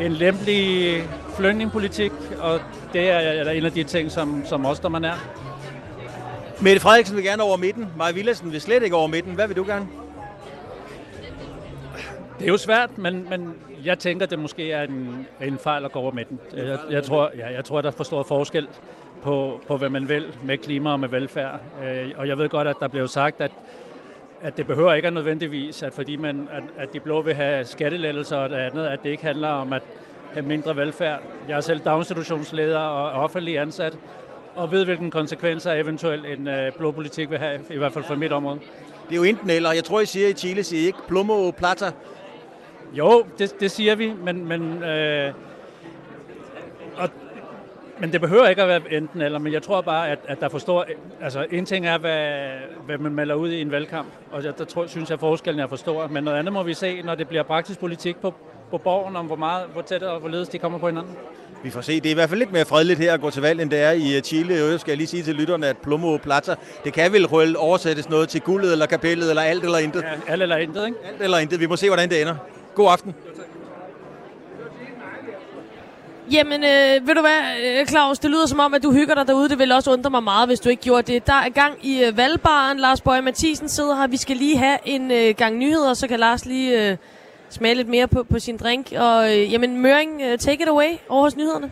[SPEAKER 22] en lempelig flygtningepolitik, og det er, en af de ting, som, som også står man er.
[SPEAKER 15] Mette Frederiksen vil gerne over midten. Maja Villadsen vil slet ikke over midten. Hvad vil du gerne?
[SPEAKER 22] Det er jo svært, men, men jeg tænker, det måske er en, en fejl at gå over midten. Jeg, jeg, tror, ja, jeg tror, der er for stor forskel på, på, hvad man vil med klima og med velfærd. Øh, og jeg ved godt, at der blev sagt, at, at det behøver ikke at nødvendigvis, at fordi man, at, at de blå vil have skattelettelser og det andet, at det ikke handler om at have mindre velfærd. Jeg er selv daginstitutionsleder og offentlig ansat, og ved, hvilken konsekvenser eventuelt en øh, blå politik vil have, i hvert fald for mit område.
[SPEAKER 15] Det er jo enten eller. Jeg tror, I siger i Chile, siger I ikke plomo plata.
[SPEAKER 22] Jo, det, det siger vi, men, men, øh, og, men det behøver ikke at være enten eller, men jeg tror bare, at, at der forstår, altså en ting er, hvad, hvad man melder ud i en valgkamp, og der, der tror, synes jeg, at forskellen er for stor, men noget andet må vi se, når det bliver praktisk politik på, på borgen, om hvor meget, hvor tæt og hvorledes de kommer på hinanden.
[SPEAKER 15] Vi får se. Det er i hvert fald lidt mere fredeligt her at gå til valg, end det er i Chile. Jeg skal lige sige til lytterne, at Plomo Plata, det kan vel rulle oversættes noget til guldet eller kapellet, eller alt eller intet.
[SPEAKER 22] Ja, alt eller intet, ikke?
[SPEAKER 15] Alt eller intet. Vi må se, hvordan det ender. God aften.
[SPEAKER 2] Jamen, øh, ved du hvad, øh, Claus, det lyder som om, at du hygger dig derude. Det vil også undre mig meget, hvis du ikke gjorde det. Der er gang i øh, valgbaren. Lars Bøje Mathisen sidder her. Vi skal lige have en øh, gang nyheder, så kan Lars lige øh, smage lidt mere på, på sin drink. Og øh, jamen, Møring, øh, take it away over hos nyhederne.